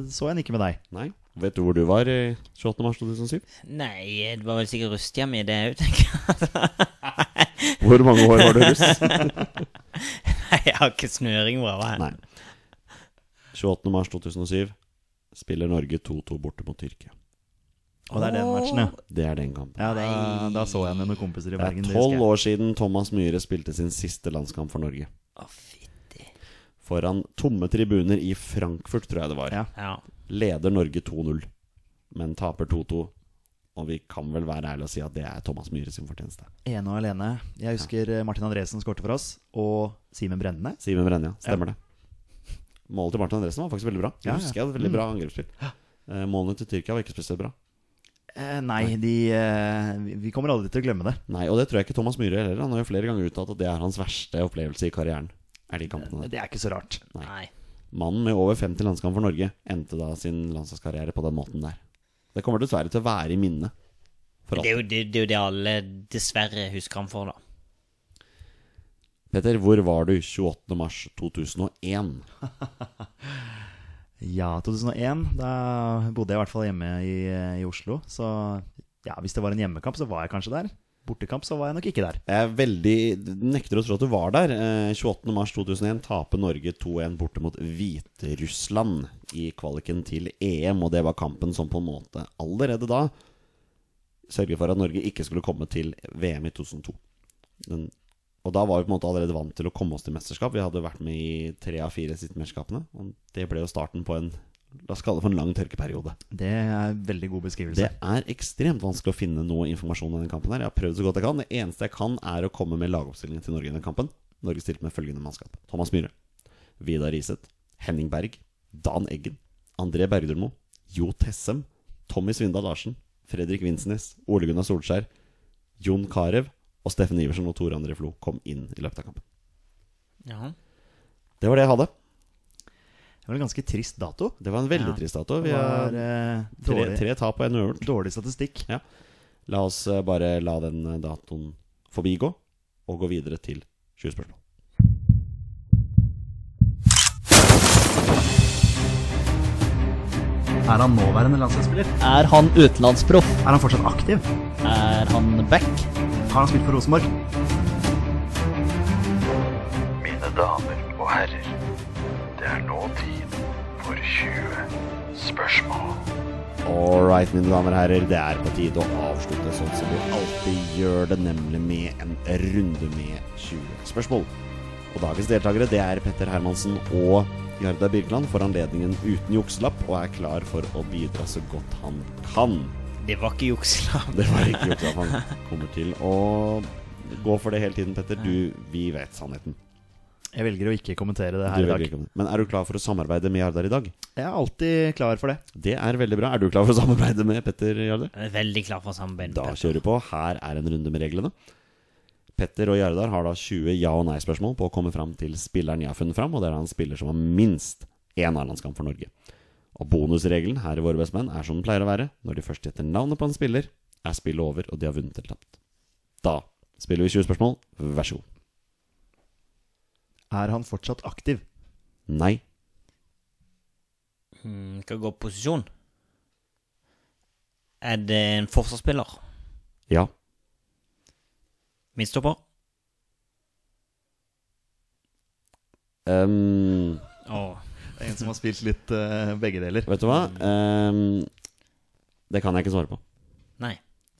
så jeg den ikke med deg. Nei. Vet du hvor du var 28.3.2007? Nei, det var vel sikkert rusthjem i det òg, tenker jeg. hvor mange år var du russ? (laughs) Nei, jeg har ikke snøring på det. 28.3.2007 spiller Norge 2-2 borte mot Tyrkia. Og det er den matchen, ja. Det er den kampen. Ja, er, da så jeg den med kompiser i Bergen. Det er tolv år siden Thomas Myhre spilte sin siste landskamp for Norge. Foran tomme tribuner i Frankfurt, tror jeg det var. Ja. Ja. Leder Norge 2-0, men taper 2-2. Og vi kan vel være ærlige og si at det er Thomas Myhre sin fortjeneste. Ene og alene. Jeg husker eh, Martin Andresen skårte for oss, og Simen Brenne. Simen Brenne, ja. Stemmer det. Målet til Martin Andresen var faktisk veldig bra. Jeg. Husker jeg hadde veldig Mm. bra angrepsspill. Eh, Målene til Tyrkia var ikke spesielt bra. Eh, nei, de eh, vi- kommer aldri til å glemme det. Nei, Og det tror jeg ikke Thomas Myhre heller. Han har jo flere ganger uttalt at det er hans verste opplevelse i karrieren. Er de kampene der. Det er ikke så rart. Nei. Mannen med over 50 landskamp for Norge endte da sin landslagskarriere på den måten der. Det kommer dessverre til å være i minnet. For Det er, jo, det, det er jo det alle dessverre husker han for, da. Petter, hvor var du 28. mars 2001? (laughs) Ja, 2001. Da bodde jeg i hvert fall hjemme i, i Oslo. Så ja, hvis det var en hjemmekamp, så var jeg kanskje der. Bortekamp, så var jeg nok ikke der. Jeg er veldig nekter å tro at du var der. Eh, 28. mars 2001 taper Norge 2-1 borte mot Hviterussland i kvaliken til EM, og det var kampen som på en måte allerede da sørget for at Norge ikke skulle komme til VM i 2002. Den, og da var vi på en måte allerede vant til å komme oss til mesterskap. Vi hadde vært med i tre av fire siste mesterskapene, og det ble jo starten på en La oss kalle det for en lang tørkeperiode. Det er en veldig god beskrivelse. Det er ekstremt vanskelig å finne noe informasjon om den kampen. her Jeg har prøvd så godt jeg kan. Det eneste jeg kan, er å komme med lagoppstillingen til Norge i den kampen. Norge stilte med følgende mannskap. Thomas Myhre. Vidar Riseth. Henning Berg. Dan Eggen. André Bergdølmo. Jo Tessem. Tommy Svindal Larsen. Fredrik Vinsnes. Ole Gunnar Solskjær. Jon Carew. Og Steffen Iversen og Tore André Flo kom inn i løpet av kampen. Ja. Det var det jeg hadde. Det var en ganske trist dato. Det var en veldig Ja. trist dato. Vi har eh, tre, tre tap og en uavgjort. dårlig statistikk. La oss eh, bare la den eh, datoen forbigå, og gå videre til 20 spørsmål. Er han nåværende landslagsspiller? Er han utenlandsproff? Er han fortsatt aktiv? Er han back? Har han spilt for Rosenborg? Mine damer og herrer, det er nå tid for 20 spørsmål. All right, mine damer og herrer, det er på tide å avslutte sånn som vi alltid gjør det, nemlig med en runde med 20 spørsmål. Og dagens deltakere det er Petter Hermansen og Jarda Birkeland for anledningen uten jukselapp og er klar for å bidra så godt han kan. Det var ikke jukselapp. (laughs) Det var ikke jukselapp. Han kommer til å gå for det hele tiden, Petter. Du, vi vet sannheten. Jeg velger å ikke kommentere det her i dag. Men er du klar for å samarbeide med Jardar i dag? Jeg er alltid klar for det. Det er veldig bra. Er du klar for å samarbeide med Petter Jardar? Er veldig klar for å samarbeid. Da kjører vi på. Her er en runde med reglene. Petter og Jardar har da 20 ja- og nei-spørsmål på å komme fram til spilleren jeg har funnet fram, og det er en spiller som har minst én A-landskamp for Norge. Og bonusregelen her i Våre bestemenn er som den pleier å være. Når de først gjetter navnet på en spiller, er spillet over, og de har vunnet eller tapt. Da spiller vi 20 spørsmål. Vær så god. Er han fortsatt aktiv? Nei. Hmm, skal gå posisjon. Er det en forsvarsspiller? Ja. Midtstopper? Um, Åh. En som har spilt litt uh, begge deler. vet du hva? Um, det kan jeg ikke svare på. Nei.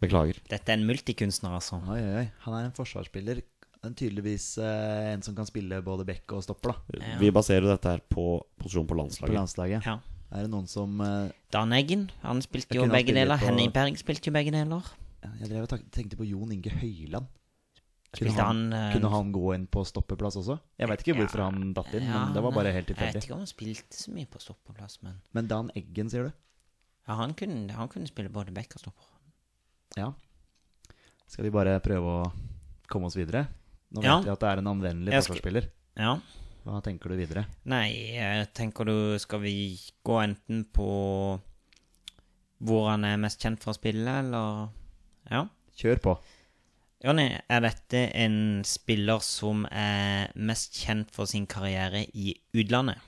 Beklager. Dette er en multikunstner, altså. Oi, oi, oi. Han er en forsvarsspiller. En tydeligvis uh, en som kan spille både back og stopper, da. Ja. Vi baserer dette her på posisjon på landslaget. På landslaget. landslaget. Ja. Er det noen som uh, Dan Eggen, han spilte jo begge deler. på- Henning Berg spilte jo begge deler. Jeg drev og tenkte på Jon Inge Høyland. Kunne han, han, eh, kunne han gå inn på stoppeplass også? Jeg vet ikke hvorfor Ja, han datt inn, ja, men det var bare helt tilfeldig. Jeg vet ikke om han spilte så mye på stoppeplass, men Men Dan Eggen, sier du? ja, han, kunne, han kunne spille både back og stopper. Ja. Skal vi bare prøve å komme oss videre? Nå Ja. vet jeg at det er en anvendelig forsvarsspiller. Ja. Hva tenker du videre? Nei, jeg tenker du Skal vi gå enten på hvor han er mest kjent for å spille, eller Ja. Kjør på. Jonny, er dette en spiller som er mest kjent for sin karriere i utlandet?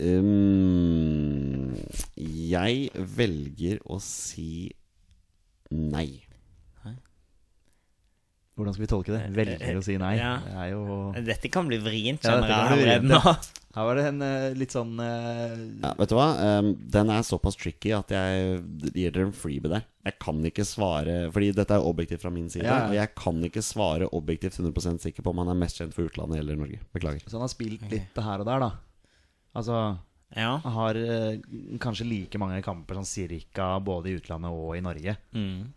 Um, jeg velger å si nei. Hvordan skal vi tolke det? Velger å si nei. Ja. Det er jo Dette kan bli vrient, Ja, dette jeg allerede. (laughs) Her var det en eh, litt sånn uh... Ja, vet du hva? um, den er såpass tricky at jeg gir dere en freebie der. Jeg kan ikke svare Fordi dette er objektivt fra min side, Ja, ja. og jeg kan ikke svare objektivt 100% sikker på om han er mest kjent for utlandet eller Norge. Beklager. Så han har spilt litt her og der, da. Altså Ja. Han har uh, kanskje like mange kamper sånn cirka både i utlandet og i Norge. Mm.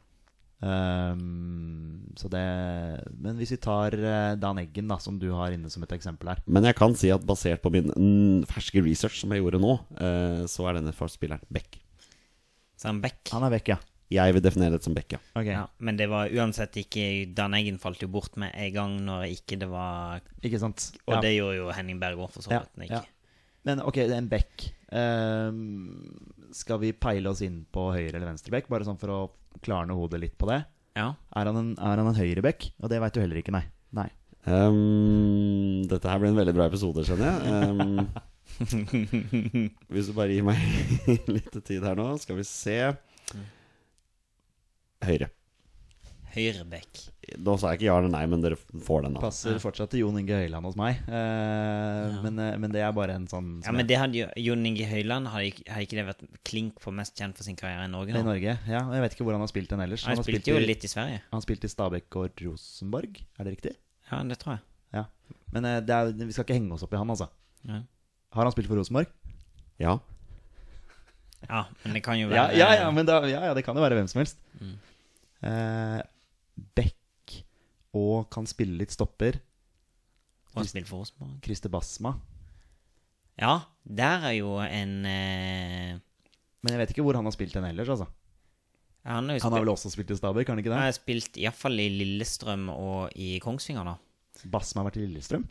Ehm, så det Men hvis vi tar eh, Dan Eggen, da, som du har inne som et eksempel her Men jeg kan si at basert på min ferske research som jeg gjorde nå, uh, så er denne spilleren Beck. Så han Beck? Han er Beck, ja. Jeg vil definere det som Beck, ja. Okay. Ja, men det var uansett ikke Dan Eggen falt jo bort med en gang når ikke det var Ikke sant? Og ja. det gjorde jo Henning Berg òg, for så vidt. men ja. Men ok, det er en Beck. Ehm, skal vi peile oss inn på høyre eller venstre back, bare sånn for å klarne hodet litt på det? Ja. Er han en, er han en høyre back? Og det veit du heller ikke, nei. Nei. Um, dette her blir en veldig bra episode, skjønner jeg. Um, (laughs) hvis du bare gir meg (laughs) litt tid her nå, skal vi se. Høyre. Høyreback. Da sa jeg ikke ja eller nei, men dere får den. da Passer fortsatt til Jon Inge Høyland hos meg. Eh, men, eh, men det er bare en sånn Ja, men det hadde jo Jon Inge Høyland har ikke, ikke det vært klink for mest kjent for sin karriere i Norge? Nå? I? Norge, ja. og Jeg vet ikke hvor han har spilt den ellers. Han har spilte jo litt i Sverige. Han spilte i Stabæk og Rosenborg, er det riktig? Ja, det tror jeg. Ja. Men eh, det er, vi skal ikke henge oss opp i han, altså. Ja, Har han spilt for Rosenborg? Ja. ja men det kan jo Ja, være ja, ja, men da, ja, ja, det kan jo være hvem som helst. Mm. Eh, Beck og kan spille litt stopper. Og spille for Rosenborg. Christer Basma. Ja, der er jo en eh, Men jeg vet ikke hvor han har spilt den ellers, altså. Han har jo Han har vel også spilt i Stabæk, har han ikke han det? har spilt iallfall i Lillestrøm og i Kongsvinger, da. Basma har vært i Lillestrøm?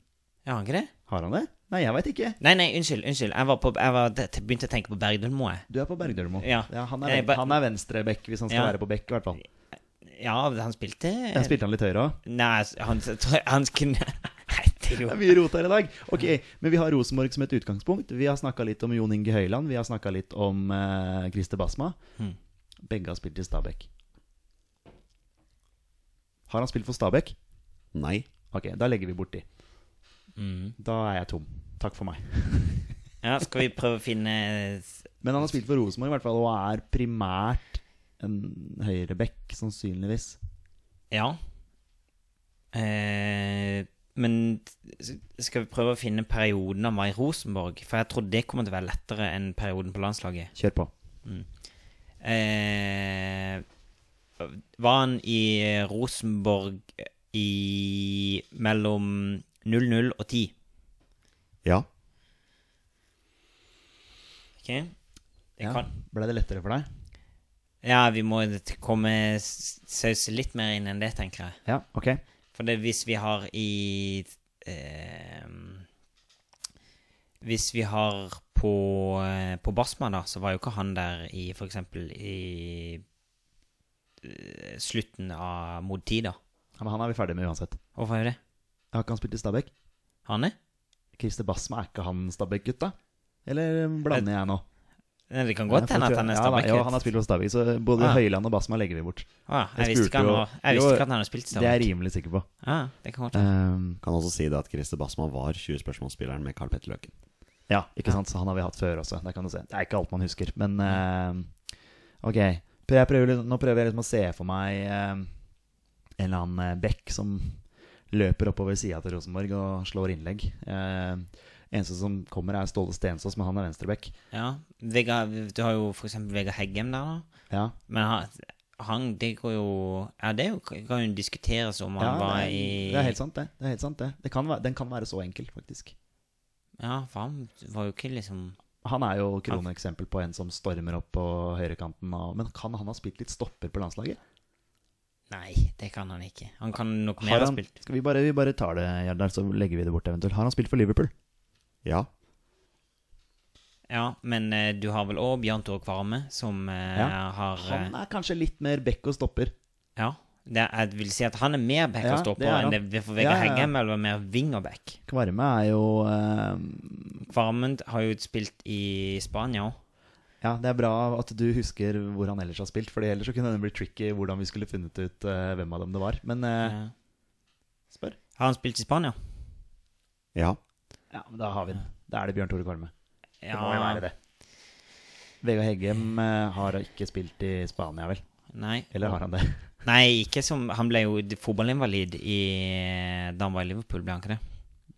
Ja, har han ikke det? Har han det? Nei, jeg veit ikke. Nei, nei, unnskyld. unnskyld Jeg, var på, jeg var, begynte å tenke på Bergdølmo. Du er på Bergdølmo. Ja. han, er, Jeg ba- han er venstre back, hvis han skal Ja. være på bekk, i hvert fall. Ja, han spilte Jeg spilte han litt høyere òg. Nei, han, (laughs) han kunne Det er mye rot her i dag. Ok, Men vi har Rosenborg som et utgangspunkt. Vi har snakka litt om Jon Inge Høyland. Vi har snakka litt om uh, Christer Basma. Mm. Begge har spilt i Stabæk. Har han spilt for Stabæk? Nei. Ok, da legger vi borti. Mm. Da er jeg tom. Takk for meg. Ja, skal vi prøve å finne Men han har spilt for Rosenborg i hvert fall, og er primært en høyreback, sannsynligvis. Ja. Eh, men skal vi prøve å finne perioden av meg i Rosenborg? For jeg tror det kommer til å være lettere enn perioden på landslaget. Kjør på. Eh, var han i Rosenborg i mellom 00 og 10? Ja. Ok? Det Ja. kan. Ble det lettere for deg? Ja, vi må komme sause litt mer inn enn det, tenker jeg. Ja, ok. For det hvis vi har i eh, Hvis vi har på, eh, på Basma, da, så var jo ikke han der i for eksempel i eh, slutten av Mod 10, da. Han, han er vi ferdig med uansett. Hvorfor er det? Har ikke han spilt i Stabæk? Han er? Christer Basma, er ikke han Stabæk-gutt, da? Eller blander jeg nå? Det kan godt hende at han er Ja, da, stabæk Ja, han har spilt hos Stabæk, så både Ah. Høyland og Basma legger vi bort. ah, Jeg Jeg visste ikke han jo- jeg visste ikke at han hadde spilt Stabæk. Det er jeg rimelig sikker på. Ah, det kan godt. Um, Kan også si det at Christer Basma var 20-spørsmålsspilleren med Carl Petter Løken. ja, ikke sant? Så han har vi hatt før også. Det kan du se. Det er ikke alt man husker. Men uh, ok. Jeg prøver, nå prøver jeg liksom å se for meg uh, en eller annen eh, bekk som løper oppover sida til Rosenborg og slår innlegg. Um, eneste som kommer, er Ståle Stensås, men han er venstrebekk. Ja, Vega, Du har jo eksempel Vegard Heggem der, da. Ja. Men han, han Det går jo Ja, det kan jo diskuteres om han Ja, var det, er, i det er helt sant, det. det, helt sant, det. det kan være, den kan være så enkel, faktisk. Ja, for han var jo ikke liksom Han er jo kroneksempel på en som stormer opp på høyrekanten. Men kan han ha spilt litt stopper på landslaget? Nei, det kan han ikke. Han kan nok mer ha spilt. skal vi bare, vi bare tar det, Gjerdar, så legger vi det bort eventuelt. Har han spilt for Liverpool? Ja. Ja, men eh, du har vel òg Bjørn Tore Kvarme, som eh, Ja, har eh, Han er kanskje litt mer bekk og stopper. Ja. Det, jeg vil si at han er mer bekk Ja, og stopper det er enn det for Vegard Ja, ja, ja. Heggem, eller mer wing og back. Kvarme er jo eh, Kvarmen har jo spilt i Spania òg. Ja, det er bra at du husker hvor han ellers har spilt, for ellers så kunne det blitt tricky hvordan vi skulle funnet ut eh, hvem av dem det var. Men eh, spør. Har han spilt i Spania? Ja. Ja, men da har vi den. Da er det Bjørn Tore Kvarme. Det må jo være det. Vegard Heggem eh, har ikke spilt i Spania, vel? Nei. Eller har han det? (laughs) Nei, ikke som Han ble jo fotballinvalid i, da han var i Liverpool, ble han ikke det?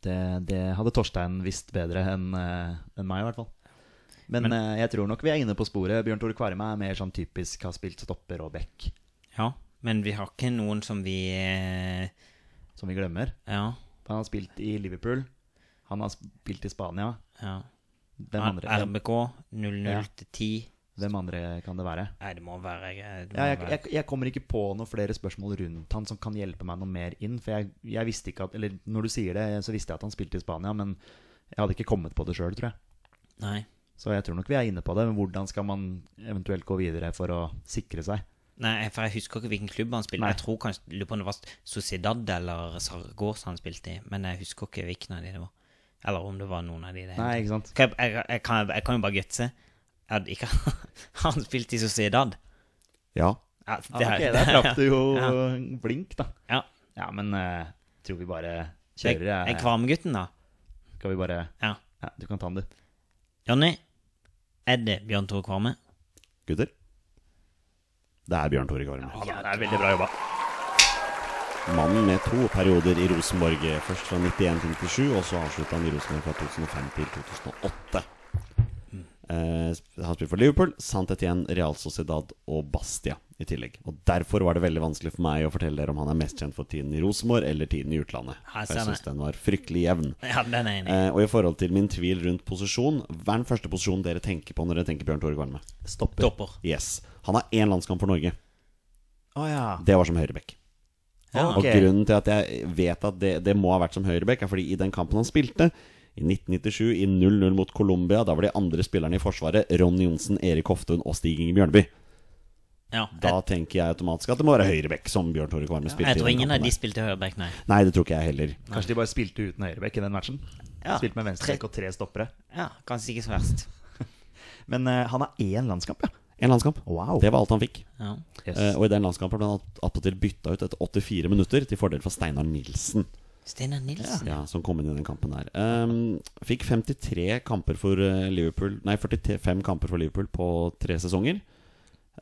Det, det hadde Torstein visst bedre enn en meg, i hvert fall. Men, Men- eh, jeg tror nok vi er inne på sporet. Bjørn Tore Kvarme er mer sånn typisk har spilt stopper og back, Ja, men vi har ikke noen som vi eh, som vi glemmer. Ja. Han har spilt i Liverpool. Han har spilt i Spania. ja. Hvem andre, RBK 00 Ja. til 10. hvem andre kan det være? Nei, det må være jeg, må Ja, jeg, jeg, jeg kommer ikke på noen flere spørsmål rundt han som kan hjelpe meg noe mer inn. For jeg, jeg visste ikke at Eller når du sier det, så visste jeg at han spilte i Spania, men jeg hadde ikke kommet på det sjøl, tror jeg. Nei. Så jeg tror nok vi er inne på det. Men hvordan skal man eventuelt gå videre for å sikre seg? Nei, for jeg husker ikke hvilken klubb han spilte. i. Jeg tror kanskje lurer på om det var Sociedad eller Sargos han spilte i, men jeg husker ikke hvilken av de det var. Eller om det var noen av de det. Nei, ikke sant? Jeg, jeg, jeg, kan, jeg kan jo bare gutse. Jeg (laughs) har Han spilt i Sociedad. Ja. Ja, Ja, ok, der traff du jo (laughs) Ja. blink, da. Ja. Ja, men uh, tror vi bare kjører. jeg Jeg, Kvarmegutten, da. skal vi bare Ja. Ja, du kan ta den, du. Jonny, er det Bjørn Tore Kvarme? Gutter? Det er Bjørn Tore Kvarme. Ja, det er veldig bra jobba. Mannen med to perioder i Rosenborg. Først fra 91 til 97, og så avslutta han i Rosenborg fra 2005 til 2008. Eh, han spilte for Liverpool, Sant Etienne, Real Sociedad og Bastia i tillegg. Og Derfor var det veldig vanskelig for meg å fortelle dere om han er mest kjent for tiden i Rosenborg eller tiden i utlandet. Jeg For jeg syns den var fryktelig jevn. Ja, den er enig. Eh, og i forhold til min tvil rundt posisjon, hva er den første posisjonen dere tenker på når dere tenker Bjørn Tore Kvalme? Stopper. Topper. Yes. Han har én landskamp for Norge. Å ja. Det var som høyrebekk. Ja. okay. Og grunnen til at jeg vet at det, det må ha vært som høyrebekk, er fordi i den kampen han spilte, i 1997, i 0-0 mot Colombia, da var de andre spillerne i Forsvaret Ronny Johnsen, Erik Hoftun og Stig Inge Bjørneby. Ja. Da tenker jeg automatisk at det må være høyrebekk, som Bjørn Tore Kvarme spilte. Jeg tror ingen av de spilte høyreback, nei. Nei, det tror ikke jeg heller. Kanskje de bare spilte uten høyrebekk i den matchen? Ja. Spilte med venstrebekk og tre stoppere. Ja, Kanskje ikke så verst. (laughs) Men uh, han har én landskamp, ja. En landskamp. Wow. Det var alt han fikk. Ja. Yes. Eh, og i den landskampen ble han attpåtil bytta ut etter 84 minutter til fordel for Steinar Nilsen. Steinar Nilsen. Ja, som kom inn i den kampen der. Um, fikk 53 kamper for eh, Liverpool Nei, 45 kamper for Liverpool på tre sesonger.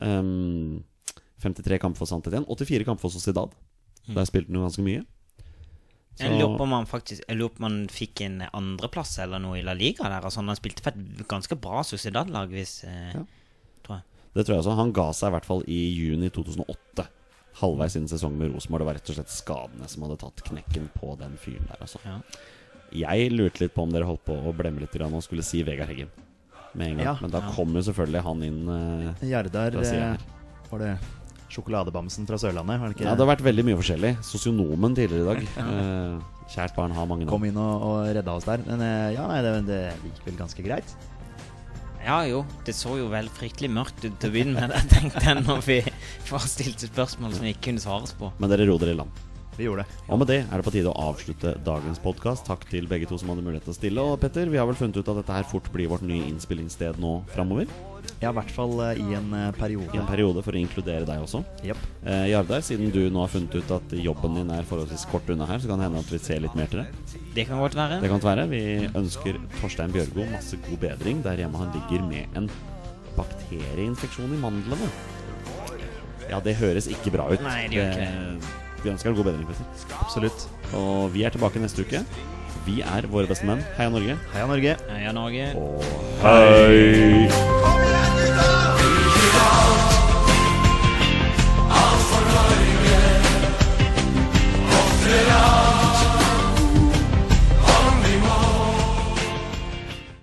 Um, 53 kamper for Santetien, 84 kamper for Sociedad. Der spilte han jo ganske mye. Så- Jeg lurer på om han faktisk Jeg lurer på om han fikk en andreplass eller noe i La Liga der. Altså, han spilte for et ganske bra Sociedad-lag, hvis eh, Ja. Det tror jeg også. Han ga seg i hvert fall i juni 2008. Halvveis inn i sesongen med Rosenborg. Det var rett og slett skadene som hadde tatt knekken på den fyren der. Altså. Ja. Jeg lurte litt på om dere holdt på å blemme litt grann og skulle si Vegard Heggen med en gang. Ja. Men da Ja. kom jo selvfølgelig han inn. eh, Gjerdar eh, Var det sjokoladebamsen fra Sørlandet? Var det ikke Ja, det har vært veldig mye forskjellig. Sosionomen tidligere i dag. (laughs) Eh, kjært barn har mange Kom inn og, og redda oss der. Men eh, ja, nei, det, det gikk vel ganske greit. Ja jo, det så jo vel fryktelig mørkt ut til å begynne med, det, tenkte jeg, når vi først stilte spørsmål som vi ikke kunne svares på. Men dere ro dere i land. Vi gjorde det. Og med det er det på tide å avslutte dagens podkast. Takk til begge to som hadde mulighet til å stille. Og Petter, vi har vel funnet ut at dette her fort blir vårt nye innspillingssted nå framover. Ja, i hvert fall uh, i en uh, periode. I en periode for å inkludere deg også. Japp. Uh, Jardar, siden du nå har funnet ut at jobben din er forholdsvis kort unna her, så kan det hende at vi ser litt mer til det. Det kan godt være. Det kan være. Vi ønsker Torstein Bjørgo masse god bedring der hjemme han ligger med en bakterieinfeksjon i mandlene. Ja, det høres ikke bra ut. Nei, det gjør ikke Vi ønsker deg god bedring, Petter. Absolutt. Og vi er tilbake neste uke. Vi er våre beste menn. Heia Norge. Heia Norge. Heia Norge. Og hei!